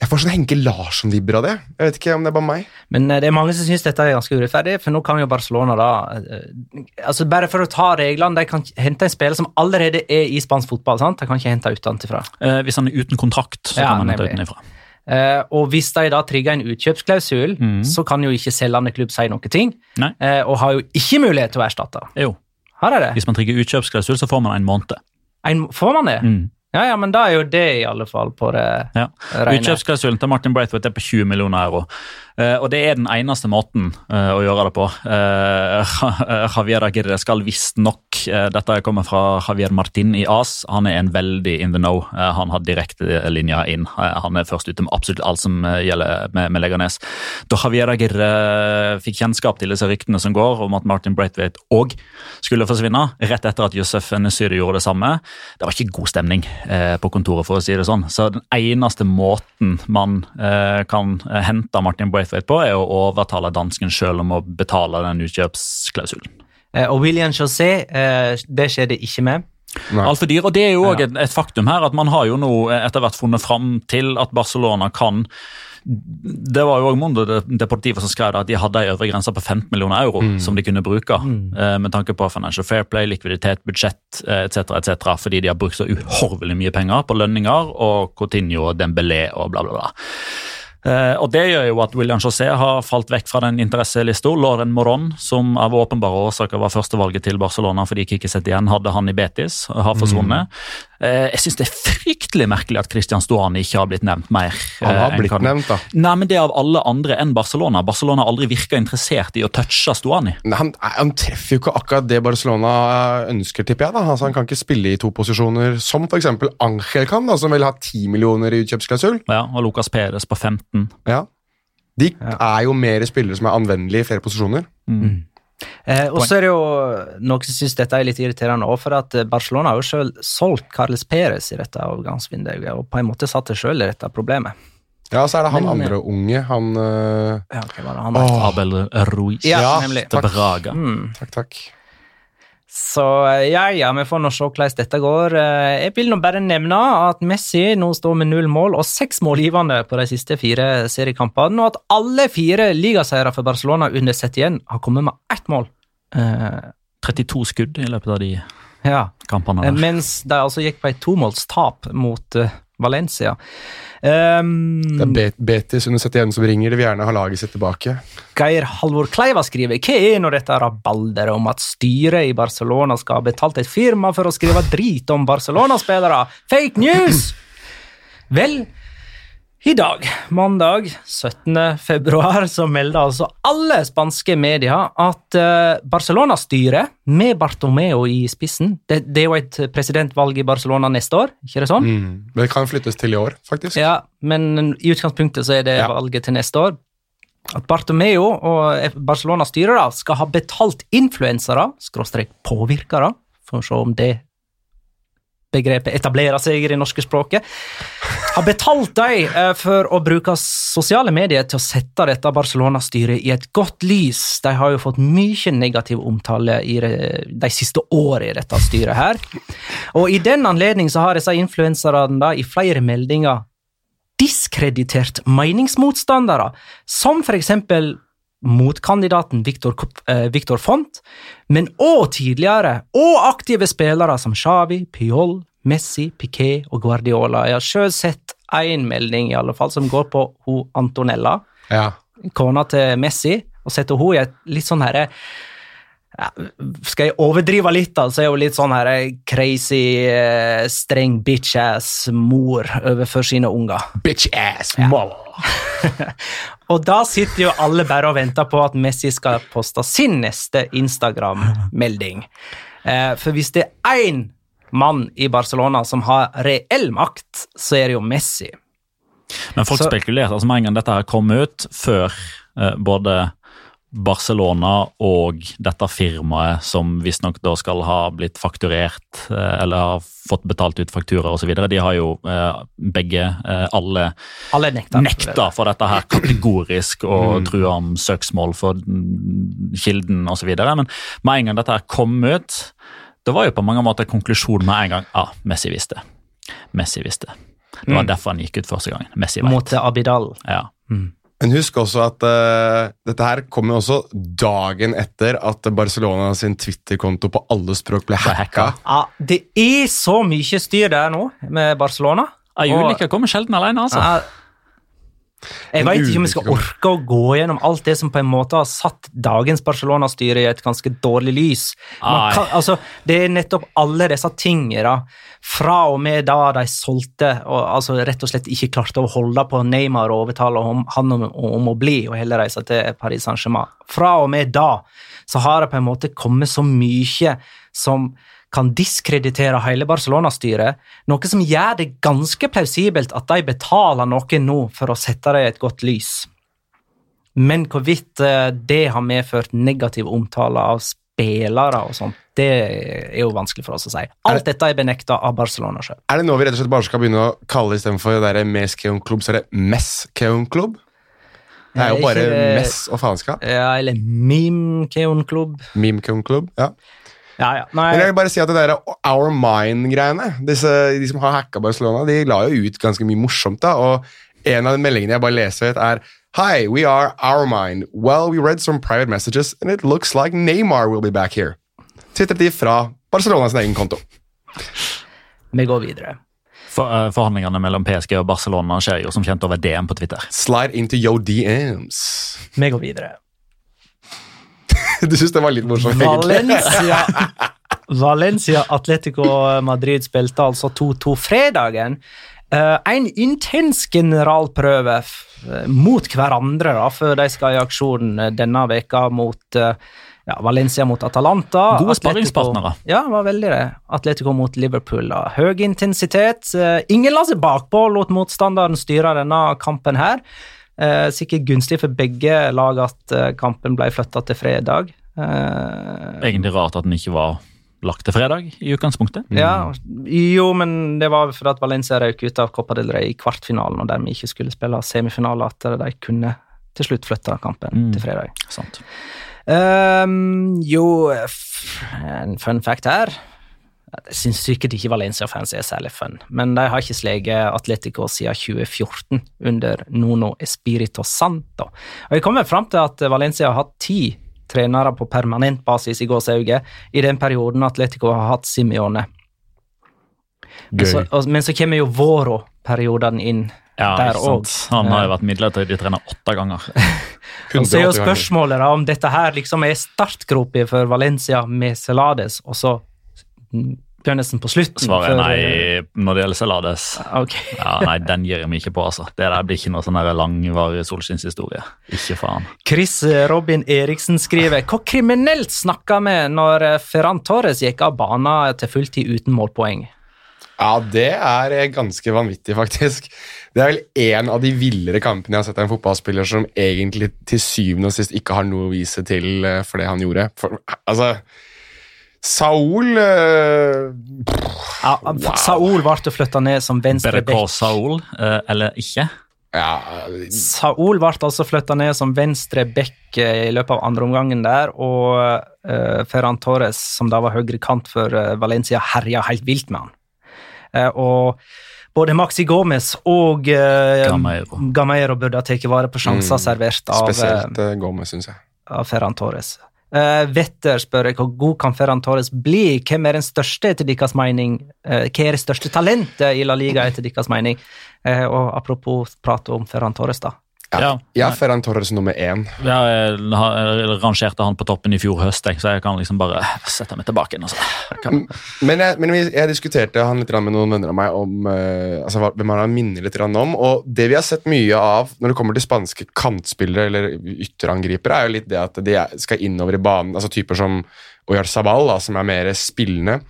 Jeg får sånn Henke Larsson-vibber av det. Jeg vet ikke om det er bare meg.
Men eh, det er mange som syns dette er ganske urettferdig, for nå kan jo Barcelona da eh, altså Bare for å ta reglene, de kan hente en spiller som allerede er i spansk fotball. sant? De kan ikke hente utenfra.
Eh, hvis han er uten kontrakt, så
Ja,
kan han hente utenfra.
Eh, og hvis de da trigger en utkjøpsklausul,
mm.
så kan jo ikke selgende klubb si noe ting, eh, og har jo ikke mulighet til å erstatte.
Jo.
Her er det.
Hvis man trigger utkjøpsklausul, så får man en måned.
En, får man det?
Mm.
Ja, ja, men da er jo det i alle fall på det
Ja.
rene.
Utkjøpsklausulen til Martin Braithwaite er på 20 millioner euro. Eh, og det er den eneste måten eh, å gjøre det på. Eh, Javier Aguirre skal visstnok Dette kommer fra Javier Martin i AS. Han er en veldig in the know. Han har direkte linjer inn. Han er først ute med absolutt alt som gjelder med, med Leganes. Da Javier Aguirre fikk kjennskap til disse ryktene som går om at Martin Braithwaite òg skulle forsvinne, rett etter at Josef Nesiri gjorde det samme, det var ikke god stemning på kontoret, for å si det sånn. Så den eneste måten man kan hente Martin Braithwaite på, er å overtale dansken sjøl om å betale den utkjøpsklausulen.
Eh, og William José, eh, det skjedde ikke med.
Altfor dyr, og Det er jo òg
Ja.
et, et faktum her at man har jo nå etter hvert funnet fram til at Barcelona kan det var jo også Mondo Deportivo som skrev at de hadde en øvre grense på 15 millioner euro som de kunne bruke. mm. Med tanke på Financial Fair Play, likviditet, budsjett etc., etc. Fordi de har brukt så uhorvelig mye penger på lønninger og Coutinho og Dembélé og bla, bla, bla. Eh, og Det gjør jo at William José har falt vekk fra den interesselista. Lauren Moron, som av åpenbare årsaker var førstevalget til Barcelona fordi Kiki igjen hadde han i Betis, har forsvunnet. Eh, jeg syns det er fryktelig merkelig at Christian Stuani ikke har blitt nevnt mer.
Han
eh,
har blitt
kan-
nevnt, da.
Nei, men det er av alle andre enn Barcelona. Barcelona har aldri virka interessert i å touche Stuani.
Nei, Han, han treffer jo ikke akkurat det Barcelona ønsker, tipper jeg. da. Altså, han kan ikke spille i to posisjoner, som f.eks. Angel kan, da, som vil ha 10 millioner i utkjøpsklausul.
Ja, og Lucas Peres på 15.
Ja. De
Ja.
er jo mer spillere som er anvendelige i flere posisjoner.
Eh, og så er det jo noen som syns dette er litt irriterende òg, for at eh, Barcelona har jo sjøl solgt Carles Perez i dette overgangsvinduet, og på en måte satt det sjøl i dette problemet.
Ja, så er det han
Men-
andre unge, han uh...
Ja, okay, han
Abel Ruiz
Ja,
Ja,
nemlig.
Braga.
Mm.
Takk, takk.
Så eh, ja, ja, vi får nå se hvordan dette går. Eh, Jeg vil nå bare nevne at Messi nå står med null mål og seks målgivende på de siste fire seriekampene, og at alle fire ligaseiere for Barcelona under 71 har kommet med ett mål. Eh,
32 skudd i løpet av de
ja,
kampene. Der.
mens de altså gikk på et tomålstap mot eh, Valencia. Um,
Det er Bet Betis under 71 som ringer. De vil gjerne ha laget sitt tilbake.
Geir Halvor Kleiva skriver Hva er nå dette rabalderet om at styret i Barcelona skal ha betalt et firma for å skrive drit om Barcelona-spillere? Fake news! Vel, i dag, mandag 17. februar, så melder altså alle spanske medier at eh, Barcelona-styret, med Bartomeo i spissen det, det er jo et presidentvalg i Barcelona neste år, ikke det sånn?
Mm. Det kan flyttes til i år, faktisk.
Ja, men i utgangspunktet så er det
Ja.
valget til neste år. At Bartomeo og Barcelona-styret skal ha betalt influensere, skråstrek påvirkere, for å se om det begrepet etablerer seg i det norske språket, har betalt dem eh, for å bruke sosiale medier til å sette dette Barcelona-styret i et godt lys. De har jo fått mye negativ omtale i de siste årene i dette styret her. Og i den anledning så har disse influenserne i flere meldinger diskreditert meningsmotstandere, som for eksempel motkandidaten Victor, eh, Victor Font, men òg tidligere og aktive spillere som Xavi, Piol, Messi, Piquet og Guardiola. Jeg har sjøl sett én melding i alle fall som går på hun Antonella,
Ja.
kona til Messi, og setter hun i et litt sånn herre ja, skal jeg overdrive litt, da, så er hun litt sånn her crazy, eh, streng bitch-ass mor overfor sine unger.
Bitch ass!
Og da sitter jo alle bare og venter på at Messi skal poste sin neste Instagram-melding. Eh, for hvis det er én mann i Barcelona som har reell makt, så er det jo Messi.
Men folk
Så-
spekulerte altså med en gang dette her kom ut, før eh, både Barcelona og dette firmaet, som visstnok da skal ha blitt fakturert eh, eller har fått betalt ut fakturaer osv., de har jo eh, begge, eh, alle,
Alle nekter.
nekta for dette her kategorisk og trua om søksmål for mm, kilden osv. Men med en gang dette her kom ut, det var jo på mange måter konklusjonen med en gang. Ja, ah, Messi visste. Messi visste. Det var
Mm.
derfor han gikk ut første gangen. Messi vet.
Mot Abidal.
Ja.
Men husk også at uh, dette her kommer jo også dagen etter at Barcelona sin Twitter-konto på alle språk ble hacka.
Ja, det er så mye styr der nå med Barcelona.
Ja, Julika kommer sjelden alene, altså.
Ja, Jeg veit ikke om vi skal orke å gå gjennom alt det som på en måte har satt dagens Barcelona-styre i et ganske dårlig lys. Kan, altså, det er nettopp alle disse tingene, fra og med da de solgte og altså, rett og slett ikke klarte å holde på Neymar og overtale om, han om, om å bli og heller reise til Paris Saint-Germain. Fra og med da så har det på en måte kommet så mye som kan diskreditere hele Barcelona-styret, noe som gjør det ganske plausibelt at de betaler noe nå for å sette det i et godt lys. Men hvorvidt eh, det har medført negativ omtale av spillere og sånt, det er jo vanskelig for oss å si. Alt dette er benekta av Barcelona sjøl.
Er det nå vi rett og slett bare skal begynne å kalle istedenfor det Mes Keon Klubb, så er det Mess Keon Klubb? Det er jo bare
ikke det-
mess og faenskap.
Ja, eller Meme Keon Klubb.
Meme Keon Klubb. Ja.
Ja, ja. Nei,
Men jeg vil bare si at det der Our Mind-greiene disse, De som har hacka Barcelona, de la jo ut ganske mye morsomt. da, og En av de meldingene jeg bare leser, ut er Hi, we are Our Mind. Well, we read some private messages, and it looks like Neymar will be back here. Twitret de fra Barcelonas egen konto.
vi går videre.
For, uh, forhandlingene mellom PSG og Barcelona skjer jo som kjent over DM på Twitter.
Slide into your DMs.
Vi går videre.
Du syns det var litt morsomt, egentlig?
Valencia, Valencia Atletico Madrid spilte altså 2-2 fredagen. Eh, en intens generalprøve f- mot hverandre da, før de skal i aksjon eh, denne veka mot eh, ja, Valencia mot Atalanta.
Gode sparringspartnere.
Ja, var veldig det. Atletico mot Liverpool. da. Høy intensitet. Ingen la seg bakpå, lot motstanderen styre denne kampen her. Eh, sikkert gunstig for begge lag at eh, kampen ble flytta til fredag. Eh,
Egentlig rart at den ikke var lagt til fredag i utgangspunktet.
Ja, jo, men det var fordi at Valencia røk ut av Copa del Rey i kvartfinalen, og dermed ikke skulle spille semifinale, at de kunne til slutt flytte kampen
Mm.
til fredag.
Sant.
Ehm, jo, en fun fact her. Jeg syns sikkert ikke Valencia-fans er særlig fun, men de har ikke sleget Atletico siden 2014, under Nono Espirito Santo. Og Jeg kommer fram til at Valencia har hatt ti trenere på permanent basis i gåsehauget i den perioden Atletico har hatt Simione. Men så, og, men så kommer jo Voro-perioden inn
Ja,
der òg.
Han har jo vært midlertidig trener åtte ganger.
Og så er jo spørsmålet da, om dette her liksom er startgropa for Valencia med Celades, og så mm, nesten på slutten.
Svaret er nei når det gjelder Celades.
Ok.
Ja, nei, den gir jeg meg ikke på, altså. Det der blir ikke noe sånn langvarig solskinnshistorie. Ikke faen.
Chris Robin Eriksen skriver Hvor kriminelt snakka vi når eh, Ferran Torres gikk av banen til fulltid uten målpoeng?
Ja, det er eh, ganske vanvittig, faktisk. Det er vel en av de villere kampene jeg har sett av en fotballspiller som egentlig til syvende og sist ikke har noe å vise til eh, for det han gjorde. For, altså Saul uh,
Ja, Saul ble flytta ned som venstre
Better call. Saul, eh, eller ikke.
Ja,
Saul ble altså flytta ned som venstre back eh, i løpet av andre omgangen der, og uh, Ferran Torres, som da var høyre kant for uh, Valencia, herja helt vilt med han. Uh, og både Maxi Gomez og uh,
Gameiro.
Gameiro burde ha tatt vare på sjanser
Mm,
servert av,
spesielt uh, Gomez, syns jeg.
av Ferran Torres. Eh, Vetter spør jeg hvor god kan Ferran Torres bli? Hvem er den største etter deres mening? Uh, hva er det største talentet i La Liga etter deres mening? Uh, og apropos prate om Ferran Torres, da.
Ja.
Er Ferran Torres nummer én.
Ja, jeg jeg rangerte han på toppen i fjor høst, jeg, så jeg kan liksom bare sette meg tilbake igjen. Altså.
Men, jeg, men jeg, diskuterte han litt med noen venner av meg om uh, altså, hvem han minner litt om. Og det vi har sett mye av når det kommer til spanske kantspillere eller ytterangripere, er jo litt det at de skal innover i banen. altså Typer som Oyarzabal, da, som er mer spillende.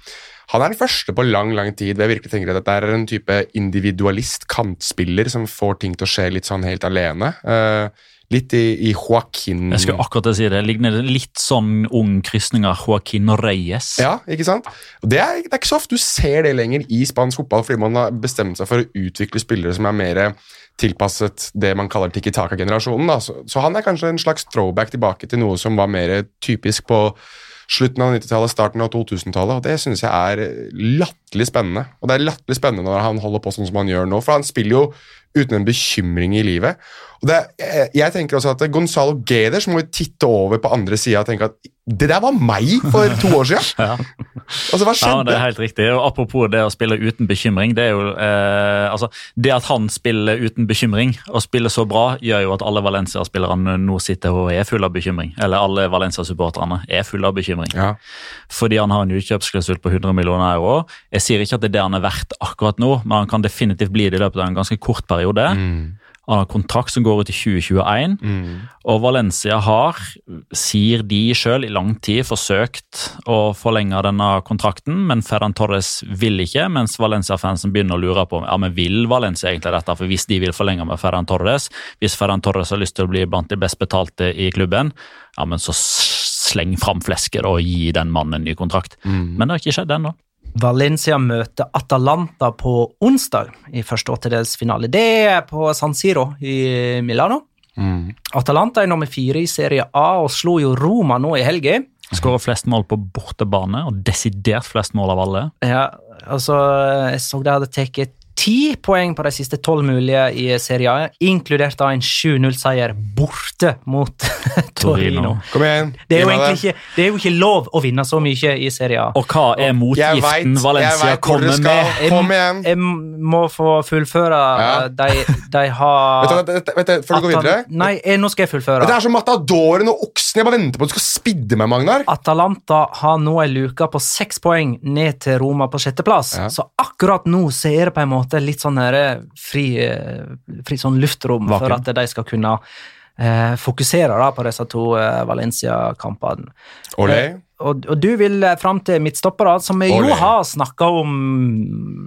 Han er den første på lang lang tid hvor jeg virkelig tenker at dette er en type individualist, kantspiller, som får ting til å skje litt sånn helt alene. Uh, litt i, i Joaquin
jeg skulle akkurat si det. Ligner litt sånn ung krysning av Joaquin Reyes.
Ja, ikke sant? Det er, det er ikke så ofte du ser det lenger i spansk fotball, fordi man har bestemt seg for å utvikle spillere som er mer tilpasset det man kaller tiki taka-generasjonen. Så, så han er kanskje en slags throwback tilbake til noe som var mer typisk på slutten av 90-tallet, starten av 2000-tallet, og det synes jeg er latterlig spennende. Og det er latterlig spennende når han holder på sånn som han gjør nå, for han spiller jo uten en bekymring i livet. Og det, jeg, jeg tenker også at Gonzalo Geders må jo titte over på andre sida og tenke at det der var meg for to år siden!
Ja.
Altså, hva
Ja, det er helt riktig. Og apropos det å spille uten bekymring. Det er jo, eh, altså, det at han spiller uten bekymring og spiller så bra, gjør jo at alle Valencia-spillerne nå sitter og er fulle av bekymring. Eller alle Valencia-supporterne er fulle av bekymring.
Ja.
Fordi han har en utkjøpsklausul på 100 millioner euro. Jeg sier ikke at det er det han er verdt akkurat nå, men han kan definitivt bli det i løpet av en ganske kort periode.
Mm.
Han har kontrakt som går ut i 2021.
Mm.
Og Valencia har, sier de sjøl, i lang tid forsøkt å forlenge denne kontrakten, men Ferran Torres vil ikke, mens Valencia-fansen begynner å lure på ja, men vil Valencia egentlig dette. For hvis de vil forlenge med Ferran Torres, hvis Ferran Torres har lyst til å bli blant de best betalte i klubben, ja, men så sleng fram flesket og gi den mannen en ny kontrakt.
Mm.
Men det har ikke skjedd ennå.
Valencia møter Atalanta på onsdag i første åttedelsfinale. Det er på San Siro i Milano.
Mm.
Atalanta er nummer fire i Serie A og slo jo Roma nå i helga.
Skårer flest mål på bortebane, og desidert flest mål av alle.
Ja, altså, jeg så de hadde tatt ti poeng på de siste tolv mulige i Serie A, inkludert da en 7-0-seier borte mot Torino.
Kom igjen.
Det er, ikke, det er jo ikke lov å vinne så mye i Serie A.
Og hva er motgiften
vet,
Valencia kommer med?
Jeg-
Kom igjen.
Jeg må få fullføre.
Ja.
De, de har
Vet du, vet du, før du går videre
Nei, jeg, nå skal jeg fullføre.
Det er som Matadoren og oksen. Jeg bare venter på at du skal spidde meg, Magnar.
Atalanta har nå en luke på seks poeng ned til Roma på sjetteplass.
Ja.
Så akkurat nå så er det på en måte litt sånn her fri, eh, fri sånn luftrom for at de skal kunne eh, fokusere da på disse to eh, Valencia-kampene.
Olé.
Og, og du vil eh, fram til midtstoppere, som vi jo har snakka om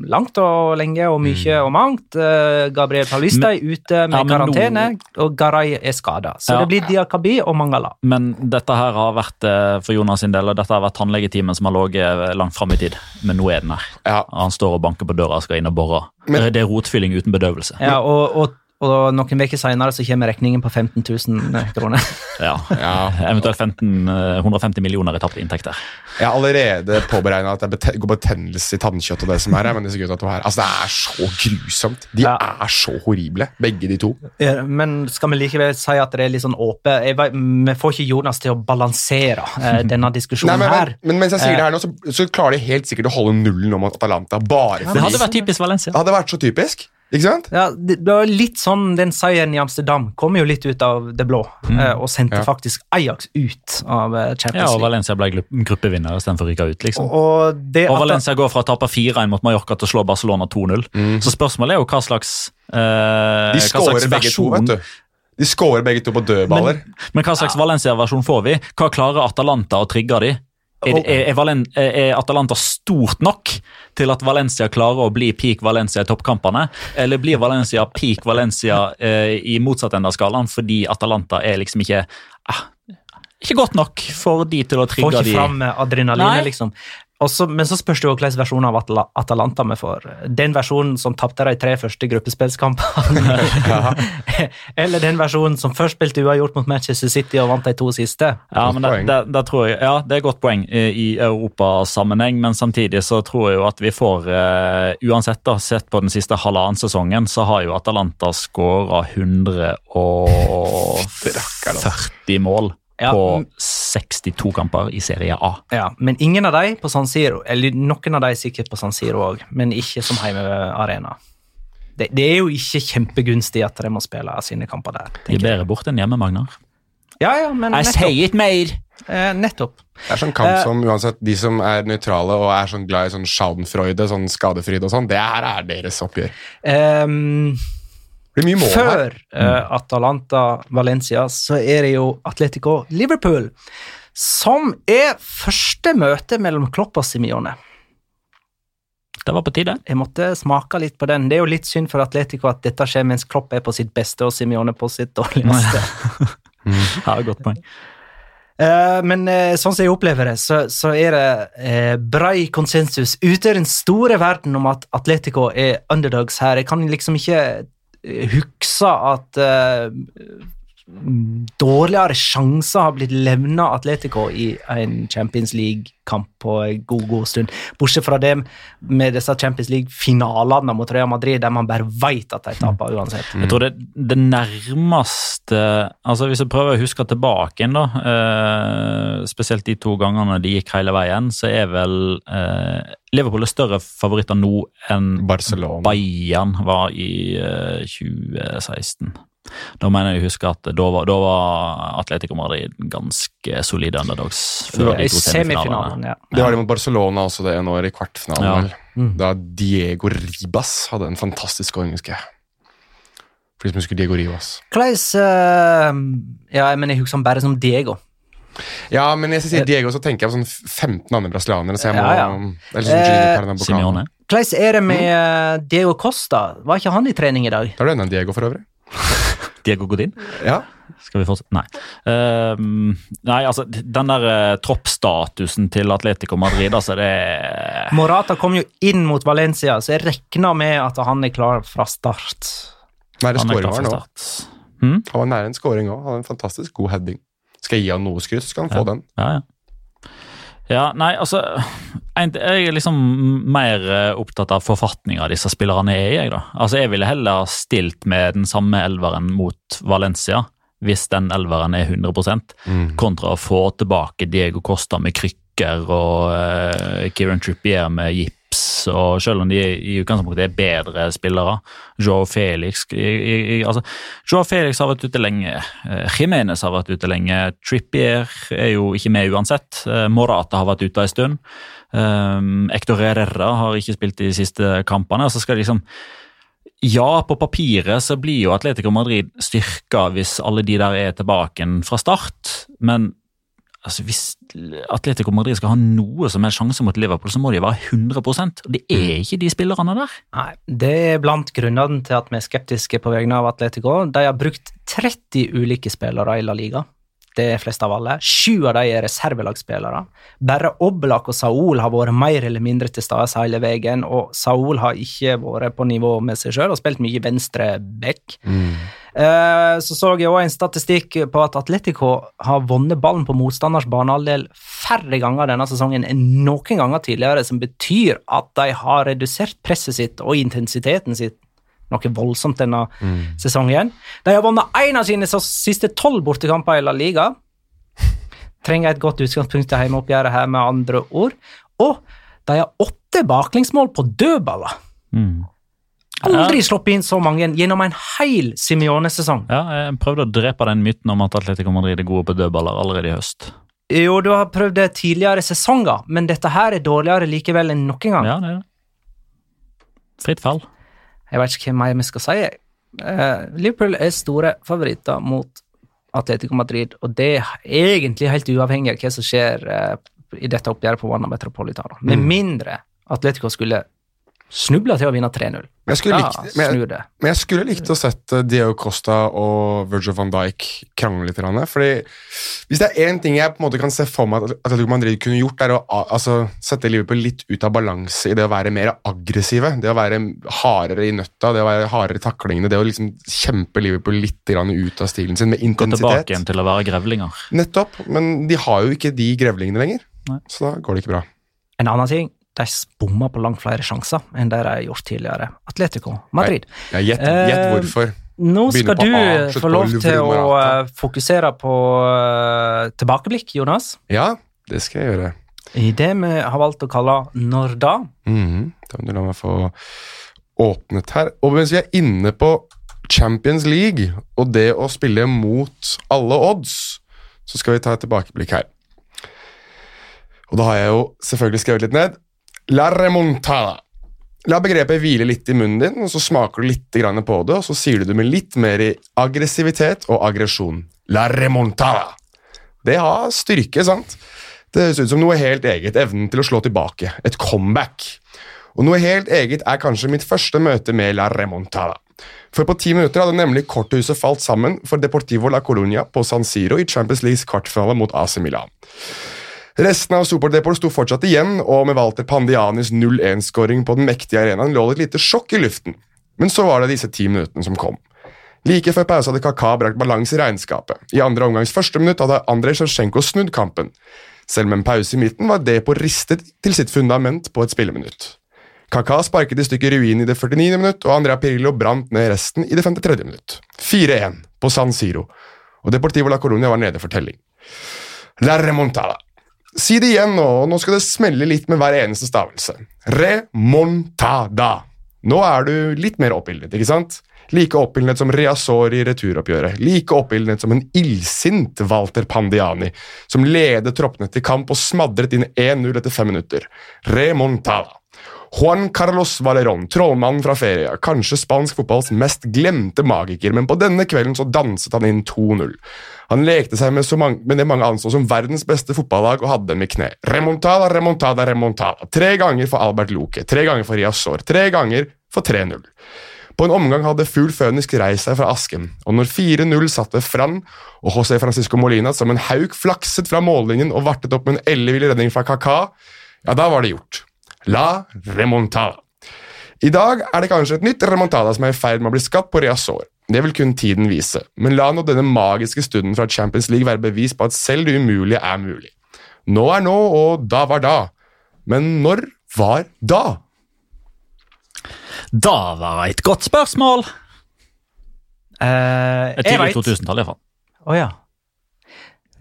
langt og lenge og mye og mangt. Eh, Gabriel Paulista er ute med
Ja, karantene,
karantene, og Garay er skada. Så
Ja.
det blir Diakabi og Mangala.
Men dette her har vært eh, for Jonas sin del, og dette har vært tannlegetimen som har ligget langt fram i tid. Men nå er den her.
Ja.
Han står og banker på døra og skal inn og bore.
Men-
det er rotfylling uten bedøvelse.
Ja, og, og, og noen uker seinere så kommer regningen på 15 000 kroner.
Ja.
Ja.
Eventuelt 15, eh, 150 millioner i tapte inntekter.
Jeg har allerede påberegna at det går betennelse i tannkjøtt og det som er her. Men disse gutta to her, altså Det er så grusomt. De
Ja.
er så horrible, begge de to.
Ja, Men skal vi likevel si at det er litt sånn åpent? Vi får ikke Jonas til å balansere eh, denne
Nei,
diskusjonen
men,
her.
men, men mens jeg sier det her nå, så, så klarer de helt sikkert å holde nullen om at Atalanta bare
Det
fordi
hadde vært typisk Valencia.
Det hadde vært så typisk. Ikke sant?
Ja, det, det var litt sånn Den seieren i Amsterdam kom jo litt ut av det blå, mm. og sendte
Ja.
faktisk Ajax ut av Champions
League.
Ja,
og Valencia ble gru- gruppevinner istedenfor å ryke ut. liksom.
Og, og det
Og
at-
Valencia går fra å tape 4-1 mot Mallorca til å slå Barcelona 2-0. Så spørsmålet er jo hva slags, eh,
De
skårer
begge to, vet du. De skårer begge to på dødballer.
Men hva slags Valencia-versjon får vi? Hva klarer Atalanta å trigge de? Er, er, er, er Atalanta stort nok til at Valencia klarer å bli peak Valencia i toppkampene? Eller blir Valencia peak Valencia eh, i motsatt ende av skalaen fordi Atalanta er liksom ikke eh, ikke godt nok for de til å
Får ikke
de
fram adrenalinet, liksom. Og så- men så spørs det jo hvilken versjon av Atala Atalanta vi får. Den versjonen som tapte de tre første gruppespillskampene. Eller den versjonen som først spilte uavgjort mot Manchester City og vant de to siste.
Ja, men det, det, det tror jeg, ja, det er et godt poeng i, i europasammenheng, men samtidig så tror jeg jo at vi får uh, Uansett, da, sett på den siste halvannen sesongen, så har jo Atalanta skåra 140 mål
Ja,
på
mm.
62 kamper i Serie A.
Ja, men ingen av de på San Siro, eller noen av de sikkert på San Siro òg, men ikke som heimearena. Det, det er jo ikke kjempegunstig at de må spille sine kamper der.
De er bedre bort enn hjemme, Magnar.
Ja, ja, men
Jeg
nettopp.
sier ikke mer!
Eh, nettopp.
Det er sånn kamp
Eh.
som uansett De som er nøytrale og er sånn glad i sånn schadenfreude, sånn skadefryd og sånn, det her er deres oppgjør.
Ehm,
Det
Før uh, Atalanta-Valencia så er det jo Atletico-Liverpool, som er første møte mellom Klopp og Simione.
Det var på tide.
Jeg måtte smake litt på den. Det er jo litt synd for Atletico at dette skjer mens Klopp er på sitt beste og Simione på sitt dårligste.
Ja, godt poeng.
Uh, men uh, sånn som jeg opplever det, så, så er det uh, brei konsensus ute i den store verden om at Atletico er underdogs her. Jeg kan liksom ikke eh, huske at eh, dårligere sjanser har blitt levna Atletico i en Champions League-kamp på en god, god stund. Bortsett fra det med disse Champions League-finalene mot Real Madrid, der man bare veit at de taper uansett.
Jeg tror det, det nærmeste altså Hvis jeg prøver å huske tilbake igjen, da, eh, spesielt de to gangene de gikk hele veien, så er vel eh, Liverpool er større favoritter nå enn
Barcelona.
Bayern var i eh, 2016. Da mener jeg å huske at da var, da var Atletico Madrid ganske solide underdogs. før de
I
to semifinalene.
semifinalen, ja.
Det var de mot Barcelona også det ene året, i kvartfinalen.
Ja.
Mm.
Da Diego Ribas hadde en fantastisk skåring, husker jeg. For de som husker Diego Ribas.
Hvordan uh, Ja, men jeg husker han bare som Diego.
Ja, men jeg sier Diego, så tenker jeg på sånn 15 andre brasilianere. Så jeg må,
Ja, ja.
Eller sånn Gino
Eh. Hvordan er det med eh, Diego Costa? Var ikke han i trening i dag?
Da er det enda en Diego, for øvrig.
Diego Godin.
Ja.
Skal vi fortsette? Nei. Uh, nei, altså, den der uh, troppstatusen til Atletico Madrid, altså, det
Morata kom jo inn mot Valencia, så jeg regner med at han er klar fra start.
Nære
klar
var
for
han
start. Hm?
Han var nære en scoring òg. Hadde en fantastisk god heading. Skal jeg gi han noe skryt, så skal han få den.
Ja, ja. Ja, nei, altså Jeg er liksom mer eh, opptatt av forfatninga disse spillerne er i. Jeg da. Altså, jeg ville heller stilt med den samme elveren mot Valencia, hvis den elveren er 100
Mm.
kontra å få tilbake Diego Costa med krykker og uh, Kieran Trippier med gips. og Selv om de i utgangspunktet er bedre spillere. Joao Felix i, i, altså, Joao Felix har vært ute lenge. eh, Jimenez har vært ute lenge. Trippier er jo ikke med uansett. eh, Morata har vært ute en stund. Um, Herrera har ikke spilt de siste kampene. så skal de liksom ja, på papiret så blir jo Atletico Madrid styrka hvis alle de der er tilbake fra start, men altså, hvis Atletico Madrid skal ha noe som helst sjanse mot Liverpool, så må de være 100% og det er ikke de spillerne der.
Nei, Det er blant grunnene til at vi er skeptiske på vegne av Atletico. De har brukt 30 ulike spillere i La Liga. Det er flest av alle. Sju av de er reservelagsspillere. Bare Oblak og Saul har vært mer eller mindre til stede hele veien, og Saul har ikke vært på nivå med seg sjøl og spilt mye venstre back.
Mm.
Eh, Så så jeg også en statistikk på at Atletico har vunnet ballen på motstanders banehalvdel færre ganger denne sesongen enn noen ganger tidligere, som betyr at de har redusert presset sitt og intensiteten sitt noe voldsomt denne sesongen. De har vunnet én av sine siste tolv bortekamper i La Liga. Trenger et godt utgangspunkt til hjemmeoppgjøret her, med andre ord. Og de har åtte baklengsmål på dødballer.
Mm.
Aldri sluppet inn så mange gjennom en hel Simione-sesong.
Ja, jeg prøvde å drepe den myten om at Atletico Madrid er gode på dødballer allerede i høst.
Jo, du har prøvd det tidligere sesonger, men dette her er dårligere likevel enn noen gang.
Ja, det er det. Fritt fall.
Jeg vet ikke hva mer vi skal si. Eh, Liverpool er store favoritter mot Atletico Madrid, og det er egentlig helt uavhengig av hva som skjer eh, i dette oppgjøret på Wanda Metropolitano. Med mindre Atletico skulle snuble til å vinne 3-0.
Men jeg skulle
Ja,
likt, men jeg, men jeg skulle likt å sett eh, Diego Costa og Virgil van Dijk krangle litt. Fordi Hvis det er én ting jeg på en måte kan se for meg at Atletico Madrid kunne gjort, er å altså, sette Liverpool litt ut av balanse i det å være mer aggressive. Det å være hardere i nøtta, det å være hardere i taklingene. Det å liksom kjempe Liverpool litt ut av stilen sin med intensitet.
Gå tilbake igjen til å være grevlinger.
Nettopp. Men de har jo ikke de grevlingene lenger.
Nei.
Så da går det ikke bra.
En annen ting, de bomma på langt flere sjanser enn det de har gjort tidligere. Atletico Madrid.
Gjett
Eh,
hvorfor.
Nå skal du
A,
få lov til å eh, fokusere på eh, tilbakeblikk, Jonas.
Ja, det skal jeg gjøre.
I det vi har valgt å kalle Når da?
Mhm, Da må du la meg få åpnet her. Og mens vi er inne på Champions League og det å spille mot alle odds, så skal vi ta et tilbakeblikk her. Og da har jeg jo selvfølgelig skrevet litt ned. La remontada. La begrepet hvile litt i munnen din, og så smaker du litt på det, og så sier du det med litt mer i aggressivitet og aggresjon. La remontada. Det har styrke, sant? Det høres ut som noe helt eget, evnen til å slå tilbake. Et comeback. Og noe helt eget er kanskje mitt første møte med La Remontada. For på ti minutter hadde nemlig korthuset falt sammen for Deportivo La Colonia på San Siro i Champions Leagues kvartfinale mot AC Milan. Resten av Superdeport sto fortsatt igjen, og med Walter Pandianis 0-1-skåring på den mektige arenaen lå det et lite sjokk i luften. Men så var det disse ti minuttene som kom. Like før pause hadde Kaka brakt balanse i regnskapet. I andre omgangs første minutt hadde Andrej Sjevtsjenko snudd kampen. Selv med en pause i midten var Depo ristet til sitt fundament på et spilleminutt. Kaka sparket i stykker ruinen i det 49. minutt, og Andrea Pirillo brant ned resten i det 53. minutt. 4-1 på San Siro, og Deportivo la Colonia var nede for telling. La remontada. Si det igjen nå, og nå skal det smelle litt med hver eneste stavelse. Remontada. Nå er du litt mer oppildnet, ikke sant? Like oppildnet som Reazor i returoppgjøret. Like oppildnet som en illsint Walter Pandiani, som ledet troppene til kamp og smadret inn 1-0 etter fem minutter. Remontada. Juan Carlos Valerón, trollmannen fra ferie, kanskje spansk fotballs mest glemte magiker, men på denne kvelden så danset han inn 2-0. Han lekte seg med, mange, med det mange anså som verdens beste fotballag og hadde dem i kne. Remontada, remontada, remontada. Tre ganger for Albert Loke, tre ganger for Riazor, tre ganger for 3-0. På en omgang hadde Fugl Fønisk reist seg fra asken, og når 4-0 satte Fran og José Francisco Molina som en hauk flakset fra mållinjen og vartet opp med en ellevill redning fra Kaka, ja, da var det gjort. La remontada. I dag er det kanskje et nytt remontada som er i ferd med å bli skapt på Riazor. Det vil kun tiden vise, men la nå denne magiske stunden fra Champions League være bevis på at selv det umulige er mulig. Nå er nå, og da var da. Men når var da?
Da var et godt spørsmål!
Eh, jeg
tidlig 2000-tallet, iallfall.
Å ja.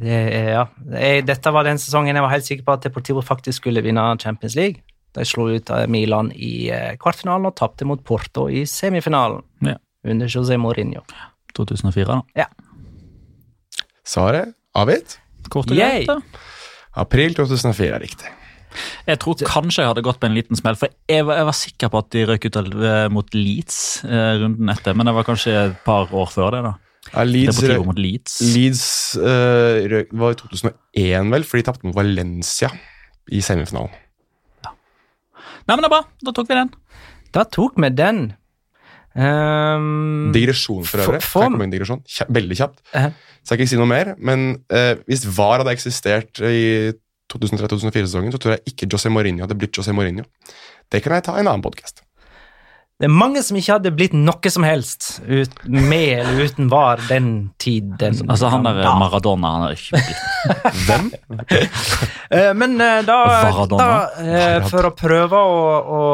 Det, ja. Jeg, dette var den sesongen jeg var helt sikker på at Deportivo faktisk skulle vinne Champions League. De slo ut Milan i eh, kvartfinalen og tapte mot Porto i semifinalen
Ja.
Under José Mourinho.
2004, da. Ja.
Svaret avgitt?
Kort og greit. da.
April 2004 er riktig.
Jeg tror kanskje jeg hadde gått på en liten smell, for jeg var, jeg var sikker på at de røk ut eh, mot Leeds eh, runden etter, men det var kanskje et par år før det. da.
Ja, Leeds,
det mot Leeds.
Leeds uh, røk- var i 2001, vel, for de tapte mot Valencia i semifinalen. Ja.
Nei, men det er bra. Da tok vi den.
Da tok vi den. Um,
Digresjon for øvrig.
For- for-
digresjon? Kja, veldig kjapt.
Eh.
Skal ikke si noe mer, men uh, hvis VAR hadde eksistert i 2003-2004-sesongen, så tror jeg ikke José Mourinho hadde blitt José Mourinho. Det kan jeg ta i en annen podkast.
Det er mange som ikke hadde blitt noe som helst ut, med eller uten var den tiden.
Altså, han der. Maradona han er ikke blitt
Hvem?
Eh, Men eh, da, da eh, For å prøve å, å,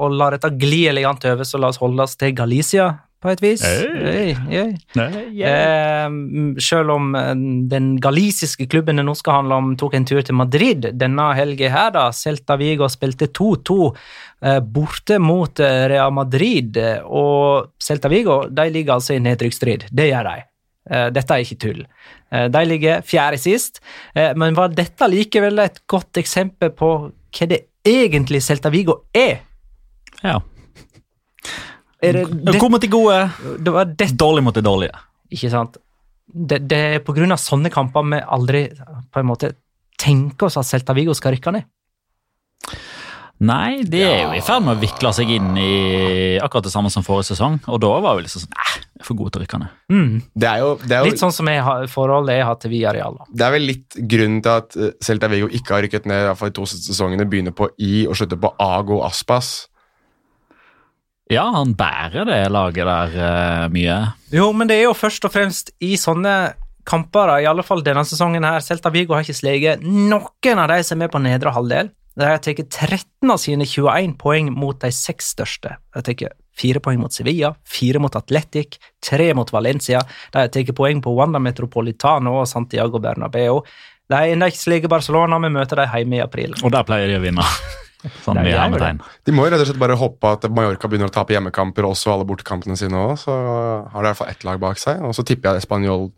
å la dette gli elegant over, så la oss holde oss til Galicia på et vis.
Hey.
Hey, hey. Eh, selv om eh, den galisiske klubben det nå skal handle om, tok en tur til Madrid denne helga her, da. Celta Vigo spilte 2-2 eh, borte mot eh, Real Madrid, eh, og Celta Vigo de ligger altså i nedrykksstrid. Det gjør de. Eh, dette er ikke tull. De ligger fjerde sist, men var dette likevel et godt eksempel på hva det egentlig Celta Vigo er?
Ja.
Er det, det,
God mot de gode,
det var det
dårlig mot de dårlige.
Ikke sant? Det, det er på grunn av sånne kamper vi aldri på en måte tenker oss at Celta Vigo skal rykke ned.
Nei, de er jo i ferd med å vikle seg inn i akkurat det samme som forrige sesong, og da var vi liksom sånn er for gode til å rykke ned.
Mm.
Det er jo, det er jo
Litt sånn som jeg har, forholdet jeg har til Villarreal.
Det er vel litt grunnen til at eh, Celta Vigo ikke har rykket ned i hvert fall de to sesongene. Begynner på I og slutter på Ago Aspas.
Ja, han bærer det laget der uh, mye.
Jo, men det er jo først og fremst i sånne kamper, i alle fall denne sesongen her, Celta Vigo har ikke sleget noen av de som er på nedre halvdel. De har tatt 13 av sine 21 poeng mot de seks største. De har tatt fire poeng mot Sevilla, fire mot Atletic, tre mot Valencia. De har tatt poeng på Wanda Metropolitano og Santiago Bernabeu. De har ennå ikke sleget Barcelona, vi møter dem hjemme i april.
Og der pleier de å vinne. Sånn
er
hermetegn.
De må jo rett og slett bare hoppe at Mallorca begynner å tape hjemmekamper, og også alle bortekampene sine òg. Så har de i hvert fall ett lag bak seg. Og så tipper jeg Spanjol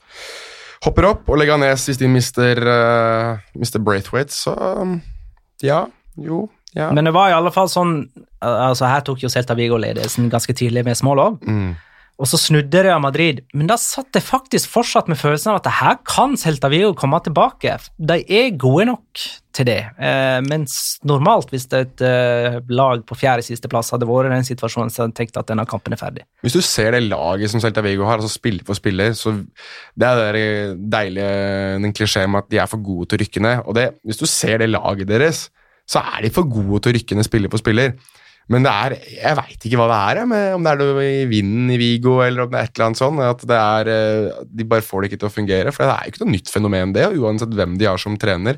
hopper opp, og Leganes hvis de mister, uh, mister Braithwaite, så um, ja. Jo. Ja.
Men det var i alle fall sånn altså Her tok jo Celta Vigo ledelsen ganske tidlig med små lov.
Mm.
Og så snudde Real Madrid, men da satt jeg faktisk fortsatt med følelsen av at her kan Celta Vigo komme tilbake. De er gode nok til det. Eh, mens normalt, hvis et eh, lag på fjerde siste plass hadde vært i den situasjonen, så hadde jeg tenkt at denne kampen er ferdig.
Hvis du ser det laget som Celta Vigo har, altså spiller for spiller, så det er det deilige den klisjeen med at de er for gode til å rykke ned. Og det, hvis du ser det laget deres, så er de for gode til å rykke ned spiller for spiller. Men det er, jeg veit ikke hva det er, jeg, med, om det er noe i vinden i Vigo eller om det er et eller annet sånt. At det er, eh, de bare får det ikke til å fungere. For det er jo ikke noe nytt fenomen, det, uansett hvem de har som trener.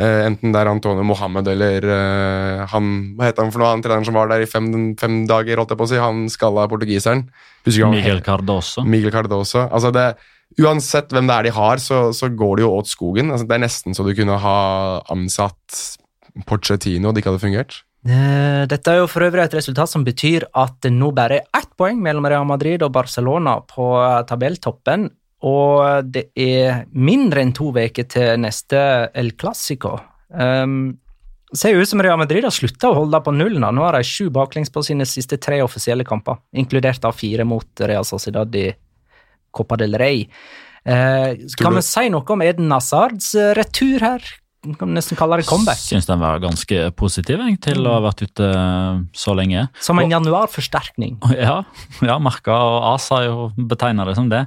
Eh, enten det er Antonio Mohammed eller eh, han Hva heter han for noe, han treneren som var der i fem, fem dager, holdt jeg på å si. Han skalla portugiseren.
Miguel. Cardoso.
Miguel Cardoso. Altså det, uansett hvem det er de har, så, så går det jo åt skogen. Altså det er nesten så du kunne ha ansatt Pochettino, det ikke hadde fungert.
Eh, Dette er jo for øvrig et resultat som betyr at det nå bare er ett poeng mellom Real Madrid og Barcelona på tabelltoppen, og det er mindre enn to uker til neste El Clásico. Um, ser jo ut som Real Madrid har slutta å holde på nullen. Nå har de sju baklengs på sine siste tre offisielle kamper, inkludert av fire mot Real Sociedad i Copa del Rey. Eh, kan vi si noe om Eden Hazards eh, retur her? Kan nesten kalle det comeback.
Syns den var ganske positiv jeg, til å ha vært ute eh, så lenge.
Som en januarforsterkning.
Ja, ja Marka og Asa har jo betegna det som det.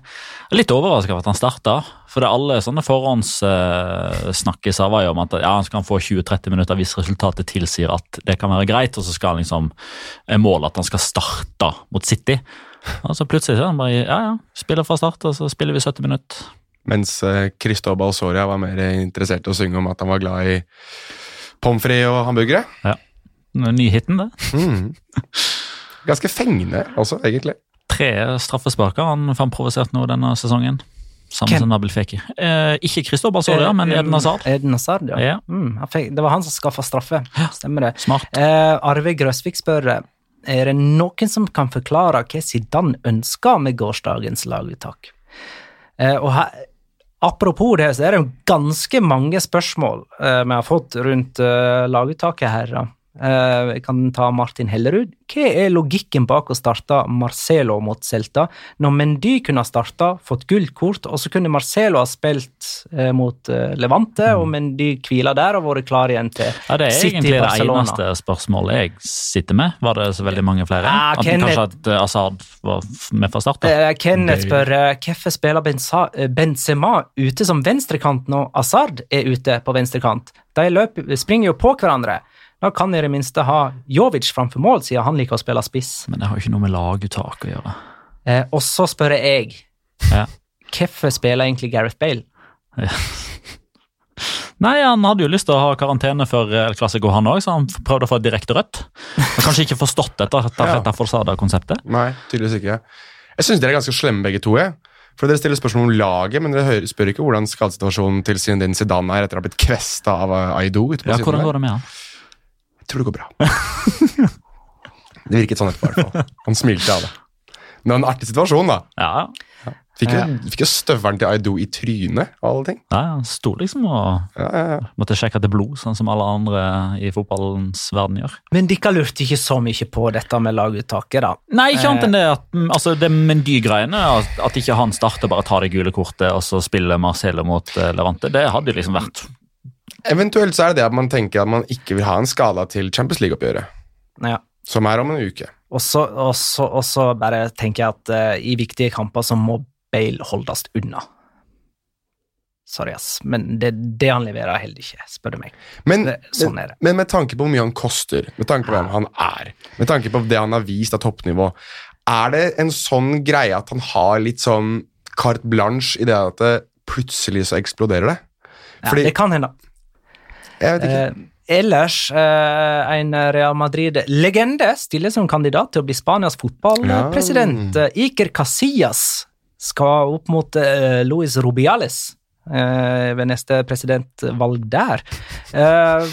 Litt overraska over at han starta. For det alle sånne forhåndssnakkiser var jo om at ja, han skal få 20-30 minutter hvis resultatet tilsier at det kan være greit, og så skal han liksom målet at han skal starte mot City. Og så plutselig så er han bare ja, ja, spiller fra start, og så spiller vi 70 minutter.
Mens eh, Cristobal Soria var mer interessert i å synge om at han var glad i pommes frites og hamburgere. Ja.
Nyhiten, det.
Mm. Ganske fengende også, egentlig.
Tre straffesparker han fant provosert nå denne sesongen. Sammen som Nabil Feki. Eh, ikke Kristobal Soria, men Eden Hazard.
Eden Hazard, ja.
Ja.
Mm, det var han som skaffa straffe. Stemmer det.
Smart.
Eh, Arve Grøsvik spør er det noen som kan forklare hva Zidane ønska med gårsdagens laguttak. Eh, og her, apropos det, så er det jo ganske mange spørsmål eh, vi har fått rundt eh, laguttaket her. da. Eh, jeg kan ta Martin Hellerud. Hva er logikken bak å starte Marcelo mot Celta, når Mendy kunne ha starta, fått gullkort, og så kunne Marcelo ha spilt eh, mot Levante, Levante, og Mendy hvila der og vært klar igjen til
Ja, Det er
City,
egentlig det
Barcelona.
eneste spørsmålet jeg sitter med. Var det så veldig mange flere?
Ja,
at
Kenneth-
Kanskje at Asaad var med fra start?
Eh, Kenneth spør eh, hvorfor spiller eh, Benzema ute som venstrekant når Asaad er ute på venstrekant. De løper, springer jo på hverandre. Da kan de i det minste ha Jovic framfor mål, siden han liker å spille spiss.
Men det har jo ikke noe med laguttak å gjøre.
Eh, og så spør jeg
Ja.
hvorfor spiller egentlig Gareth Bale?
Nei, han hadde jo lyst til å ha karantene før El Clásico, han òg, så han prøvde å få direkte rødt. Har kanskje ikke forstått dette
Ja.
Tarjeta Forsada-konseptet.
Nei, tydeligvis ikke. Jeg syns dere er ganske slemme begge to. Jeg. For Dere stiller spørsmål om laget, men dere spør ikke hvordan skadesituasjonen til Zinedine Zidane er etter å ha blitt kvesta av eh, Aido. ute på
Ja, hvordan går det med han?
Tror det går bra. det virket sånn etterpå, i hvert fall. Han smilte av det. Men det var en artig situasjon, da.
Ja,
Fikk jo, fikk jo støvelen til Aido i trynet, av alle ting.
ja han sto liksom og
Ja, ja, ja.
måtte sjekke etter blod, sånn som alle andre i fotballens verden gjør.
Men dere lurte ikke så mye på dette med laguttaket, da.
Nei, ikke annet enn det at mm, altså, det Mendy-greiene, at, at ikke han starter bare tar det gule kortet og så spiller Marcelo mot eh, Levante, det hadde liksom vært
Eventuelt så er det det at man tenker at man ikke vil ha en skala til Champions League-oppgjøret,
Ja.
som er om en uke.
Og så, bare tenker jeg at uh, i viktige kamper så må Bale holdes unna. Sorry, ass, men det, det han leverer, heller ikke, spør du meg.
Men,
Det, sånn er det.
men med tanke på hvor mye han koster, med tanke på hvem han er, med tanke på det han har vist av toppnivå, er det en sånn greie at han har litt sånn carte blanche i det at det plutselig så eksploderer det?
Ja,
Fordi-
det kan hende.
Jeg vet ikke.
Eh, ellers, eh, en Real Madrid-legende stiller som kandidat til å bli Spanias fotballpresident.
Ja.
Eh, Iker Casillas skal opp mot eh, Luis Rubiales eh, ved neste presidentvalg der. Eh,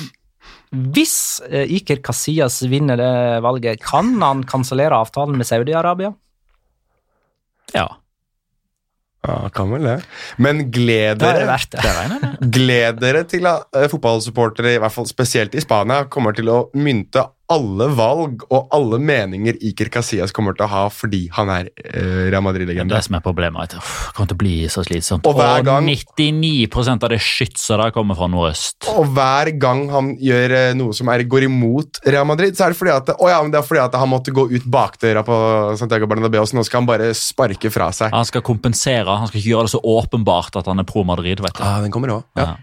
hvis Iker Casillas vinner det valget, kan han kansellere avtalen med Saudi-Arabia?
Ja,
Ja, kan vel det. Men gled
Da er det det.
det
gled dere til at eh, fotballsupportere, i hvert fall spesielt i Spania, kommer til å mynte alle valg og alle meninger Iker Casillas kommer til å ha fordi han er uh, Real Madrid-legende.
det som er problemet. Det kommer til å bli så slitsomt.
Og hver gang-
99% av det skytset der kommer fra nordøst.
Og hver gang han gjør eh, noe som er, går imot Real Madrid, så er det fordi at, oh ja, men det er fordi at han måtte gå ut bakdøra på Santiago Bernabeu, så nå skal han bare sparke fra seg.
Han skal kompensere, han skal ikke gjøre det så åpenbart at han er pro Madrid. vet du.
Ah, den kommer også. Ja.
Ja,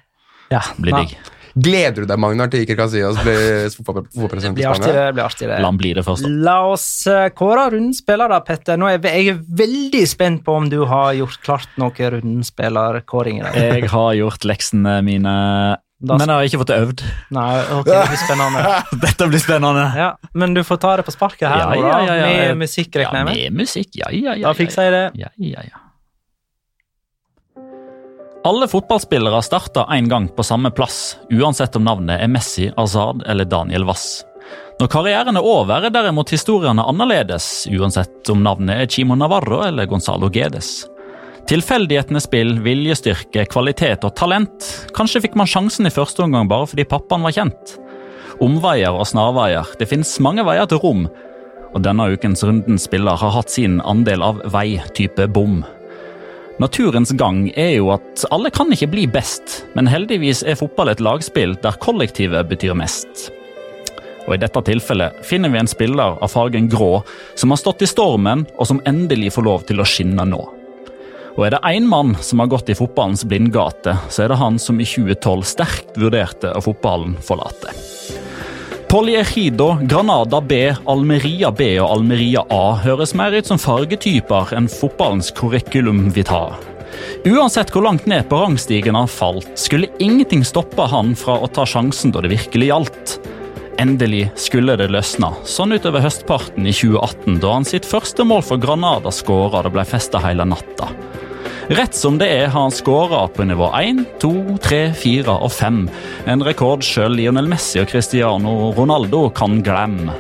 Ja,
blir digg.
Gleder du deg, Magnar, til Iker Casillas blir fotballpresident i
blir
Spania?
det. blir artig det.
La han bli det først.
La oss eh, kåre rundspiller, da, Petter. Nå er jeg, jeg er veldig spent på om du har gjort klart noen rundspillerkåring i dag.
Jeg har gjort leksene mine,
Da-
men jeg har ikke fått øvd.
Nei, ok, det blir spennende.
Dette blir spennende.
Ja, Men du får ta det på sparket her,
Ja, ja, ja, ja.
med musikk,
Ja,
regner jeg med.
med musikk. Ja, ja, ja.
Da fikser jeg det.
Ja, ja, ja. Alle fotballspillere starter en gang på samme plass, uansett om navnet er Messi, Azad eller Daniel Wass. Når karrieren er over, er derimot historiene annerledes, uansett om navnet er Chimo Navarro eller Gonzalo Gedes. Tilfeldighetenes spill, viljestyrke, kvalitet og talent. Kanskje fikk man sjansen i første omgang bare fordi pappaen var kjent. Omveier og snarveier. Det finnes mange veier til rom. Og denne ukens Rundens spiller har hatt sin andel av vei type bom. Naturens gang er jo at alle kan ikke bli best, men heldigvis er fotball et lagspill der kollektivet betyr mest. Og I dette tilfellet finner vi en spiller av fargen grå som har stått i stormen, og som endelig får lov til å skinne nå. Og er det én mann som har gått i fotballens blindgate, så er det han som i 2012 sterkt vurderte å fotballen forlate. Poliegido, Granada B, Almeria B og Almeria A høres mer ut som fargetyper enn fotballens curriculum vitae. Uansett hvor langt ned på rangstigen han falt, skulle ingenting stoppe han fra å ta sjansen da det virkelig gjaldt. Endelig skulle det løsne, sånn utover høstparten i 2018, da han sitt første mål for Granada skåra det ble festa hele natta. Rett som det er har han skåra på nivå 1, 2, 3, 4 og 5. En rekord sjøl Lionel Messi og Cristiano Ronaldo kan glemme.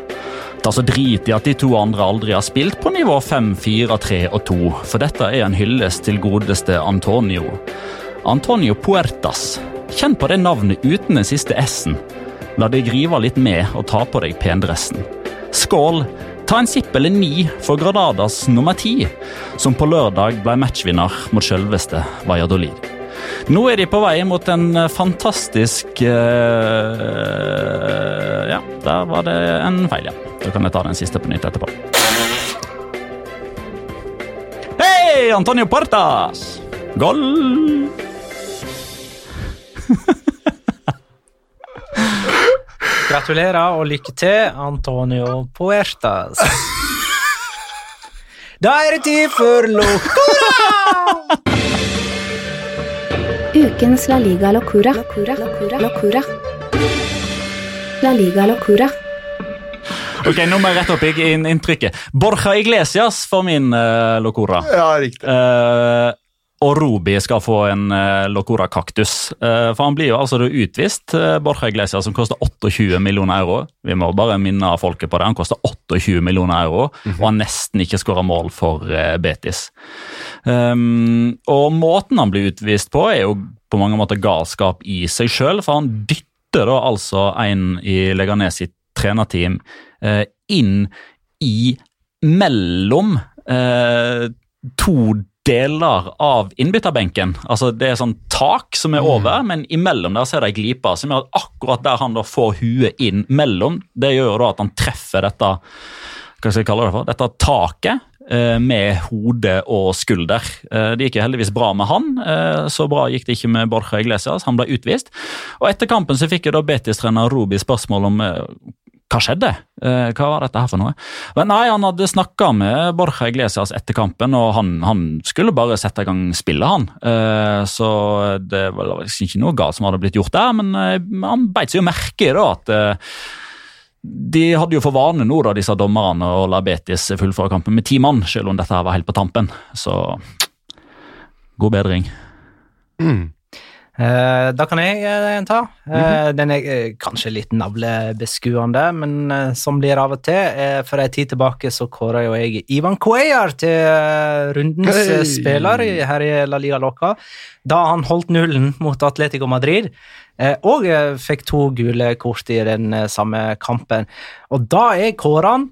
Ta så drit i at de to andre aldri har spilt på nivå 5, 4, 3 og 2, for dette er en hyllest til godeste Antonio. Antonio Puertas. Kjenn på det navnet uten den siste S-en. La deg rive litt med og ta på deg pendressen. Skål! Ta en sipp eller ni for Granadas nummer ti, som på lørdag ble matchvinner mot selveste Valladolid. Nå er de på vei mot en eh, fantastisk uh, Ja, der var det en feil, ja. Da kan jeg ta den siste på nytt etterpå. Hei, Antonio Portas! Goal!
Gratulerer og lykke til, Antonio Puertas. Da er det tid for Locora!
Ukens La Liga Locura. Locura. La Liga Locura.
Ok, Nå må jeg rette opp i inntrykket. Borja Iglesias for min uh, Locora.
Ja, riktig.
Eh, og Rubi skal få en uh, Locora-kaktus. Uh, for han blir jo altså utvist, uh, Borja Iglesias, som koster 28 millioner euro. Vi må bare minne folket på det. Han koster 28 millioner euro, og har nesten ikke skåra mål for uh, Betis. Um, og måten han blir utvist på, er jo på mange måter galskap i seg sjøl, for han dytter da altså en i Leganes sitt trenerteam uh, inn i mellom eh, to deler av innbytterbenken. Altså Det er sånn tak som er over, men imellom der så er det ei glipe som gjør at akkurat der han da får huet inn mellom, det gjør da at han treffer dette hva skal jeg kalle det for, dette taket eh, med hode og skulder. Eh, Det gikk heldigvis bra med han, eh, så bra gikk det ikke med Borja Iglesias. Han ble utvist. Og Etter kampen så fikk jeg da Betis-trener Rubi spørsmål om hva skjedde? Eh, hva var dette her for noe? Men nei, Han hadde snakka med Borja Iglesias etter kampen, og han, han skulle bare sette i gang spillet, han. Eh, så det var liksom ikke noe galt som hadde blitt gjort der, men eh, han beit seg jo merke i da at de hadde jo for vane nå, da, disse dommerne, å la Betis fullføre kampen med ti mann, selv om dette her var helt på tampen. Så god bedring.
Mm.
Eh, da kan jeg eh, ta. Eh, Den er kanskje litt navlebeskuende, men som blir av og til. For en tid tilbake så kåra jo jeg Ivan Cuellar til rundens eh, spiller her i La Liga Loca, da han holdt nullen mot Atletico Madrid. Og fikk to gule kort i den samme kampen. Og da er kåra han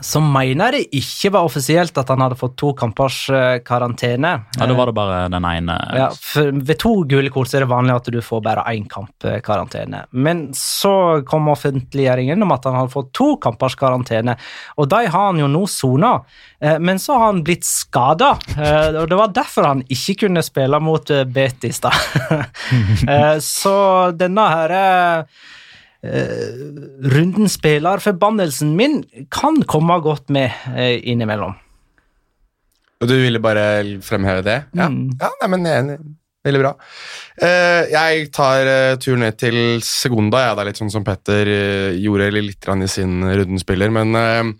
så mener det ikke var offisielt at han hadde fått to kampers eh, karantene.
Ja, Da var det bare den ene.
Ja, for Ved to gule kort er det vanlig at du får bare én kamp eh, karantene. Men så kom offentliggjøringen om at han hadde fått to kampers karantene, og de har han jo nå sona. Eh, Men så har han blitt skada, og det var derfor han ikke kunne spille mot eh, Betis. da. Eh, Så denne her eh, runden spillerforbannelsen min kan komme godt med eh, innimellom.
Og du ville bare fremheve det? Ja,
Mm.
ja nei, men jeg er enig. Veldig bra. Eh, jeg tar turen ned til Segunda. Ja, det er litt sånn som Petter eh, gjorde litt grann i sin rundenspiller. Men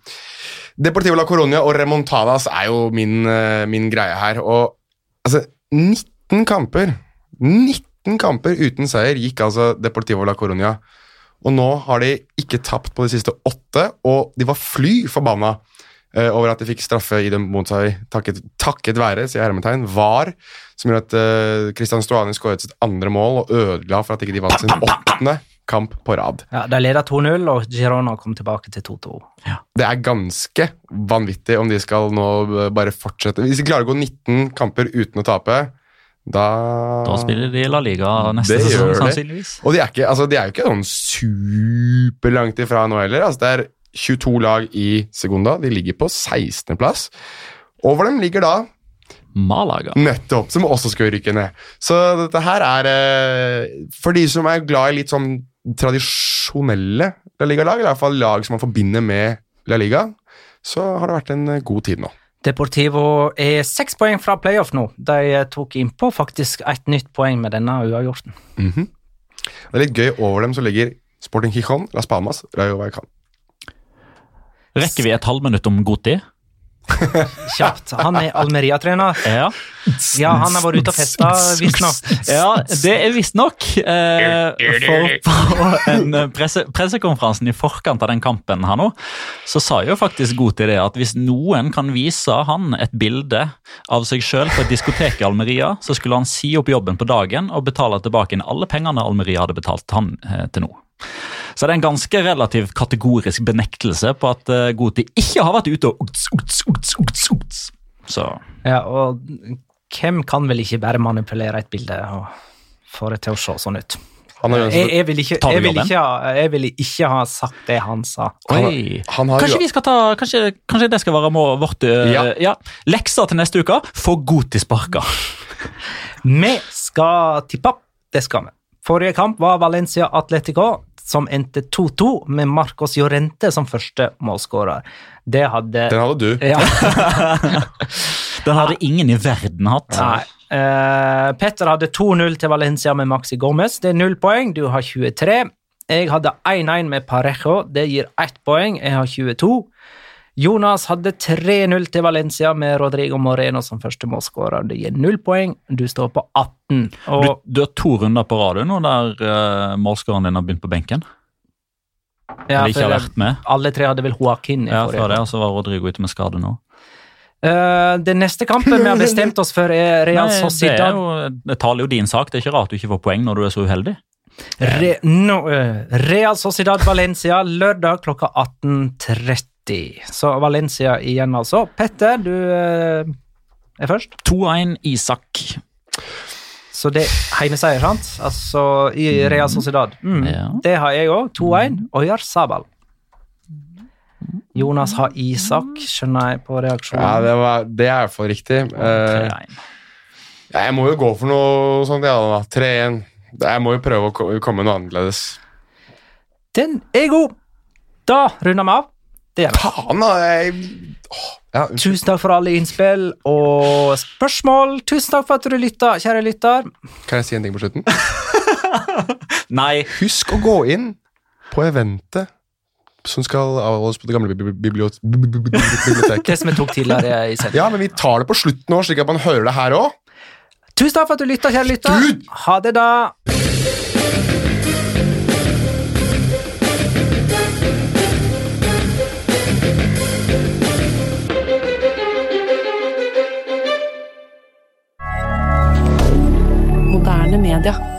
Deportivo la Coronia og Remontadas er jo min, eh, min greie her. Og altså, 19 kamper 19 kamper uten seier gikk altså Deportivo la Coronia. Og nå har de ikke tapt på de siste åtte, og de var fly forbanna eh, over at de fikk straffe i dem mot seg takket, takket være, sier hermetegn, var, som gjør at uh, Christian Stuani skåret sitt andre mål og ødela for at ikke de vant sin åttende kamp på rad.
Ja, De leder 2-0, og Girona kom tilbake til 2-2.
Det er ganske vanvittig om de skal nå eh, bare fortsette. Hvis de klarer å gå 19 kamper uten å tape, da
Da spiller de La Liga neste sesong, sannsynligvis.
Og de er, ikke, altså, de er jo ikke sånn superlangt ifra nå heller. Altså, det er 22 lag i Segunda. De ligger på 16.-plass. Over dem ligger da
Malaga.
Nettopp, som også skal rykke ned. Så dette her er eh, For de som er glad i litt sånn tradisjonelle La Liga-lag, eller i hvert fall lag som man forbinder med La Liga, så har det vært en eh, god tid nå.
Deportivo er seks poeng fra playoff nå. De tok innpå faktisk et nytt poeng med denne uavgjorten.
Mhm. Det er litt gøy. Over dem så ligger Sporting Gijon, Las Palmas, Rayo Vallecano.
Rekker vi et halvminutt om Goti?
Kjapt. Han er Almeria-trener.
Ja.
Ja, han har vært ute og festa, visstnok.
ja, det er visstnok. Eh, for på en presse, pressekonferansen i forkant av den kampen her nå, så sa jo faktisk Goti det at hvis noen kan vise han et bilde av seg sjøl på et diskotek i Almeria, så skulle han si opp jobben på dagen og betale tilbake alle pengene Almeria hadde betalt han eh, til nå. Så det er en ganske relativt kategorisk benektelse på at uh, Goti ikke har vært ute og uts, uts, uts, uts, uts. Så
Ja, og hvem kan vel ikke bare manipulere et bilde og få det til å se sånn ut? Jeg, jeg, vil, ikke, jeg, vil, ikke jeg vil ikke ha sagt det han sa.
Oi.
han har
kanskje vi skal ta, kanskje, kanskje det skal være må, vårt uh,
Ja.
ja. Lekser til neste uke. Få Goti sparka.
Vi skal tippe. Det skal vi. Forrige kamp var Valencia Atletico, som endte 2-2 med Marcos Llorente som første målskårer. Det hadde
Den hadde du.
ja.
Den hadde ingen i verden hatt.
Nei. Uh, Petter hadde 2-0 til Valencia med Maxi Gomez. Det er null poeng. Du har 23. Jeg hadde 1-1 med Parejo. Det gir ett poeng. Jeg har 22. Jonas hadde 3-0 til Valencia med Rodrigo Moreno som første målskårer. Det gir null poeng. Du står på 18.
Du,
Og
du har to runder på rad nå der uh, målskåreren din har begynt på benken.
ja,
Eller ikke har vært med.
alle tre hadde vel Joaquin i
Ja, fra det, og så var Rodrigo ute med skade nå.
Uh, den neste kampen vi har bestemt oss for, er Real
Sociedad. det, jo, det taler jo din sak. Det er ikke rart du ikke får poeng når du er så uheldig.
Re, no, uh, Real Sociedad Valencia lørdag klokka 18.30. Så Valencia igjen, altså. Petter, du eh, er først.
2-1 Isak.
Så det er heimeseier, sant? Altså i Real Sociedad. Mm.
Ja.
Det har jeg òg. 2-1. Oyar Sabal. Jonas har Isak, skjønner jeg på reaksjonen.
Ja, det, var, det er i hvert fall riktig. Eh,
3-1.
ja, jeg må jo gå for noe sånt, ja, da. 3-1. Jeg må jo prøve å komme noe annerledes.
Den er god! Da runder vi av. Det gjør vi.
Faen, da! Jeg... Ja.
Tusen takk for alle innspill og spørsmål. Tusen takk for at du lytta, kjære lytter.
Kan jeg si en ting på slutten?
Nei,
Husk å gå inn på eventet som skal avholdes på det gamle bibli- bibliot- bib- bib- bib- biblioteket.
Det som vi tok tidligere i sendingen.
Ja, men vi tar det på slutten nå, slik at man hører det her òg.
Tusen takk for at du lytta, kjære lytter. Ha det, da.
Moderne media.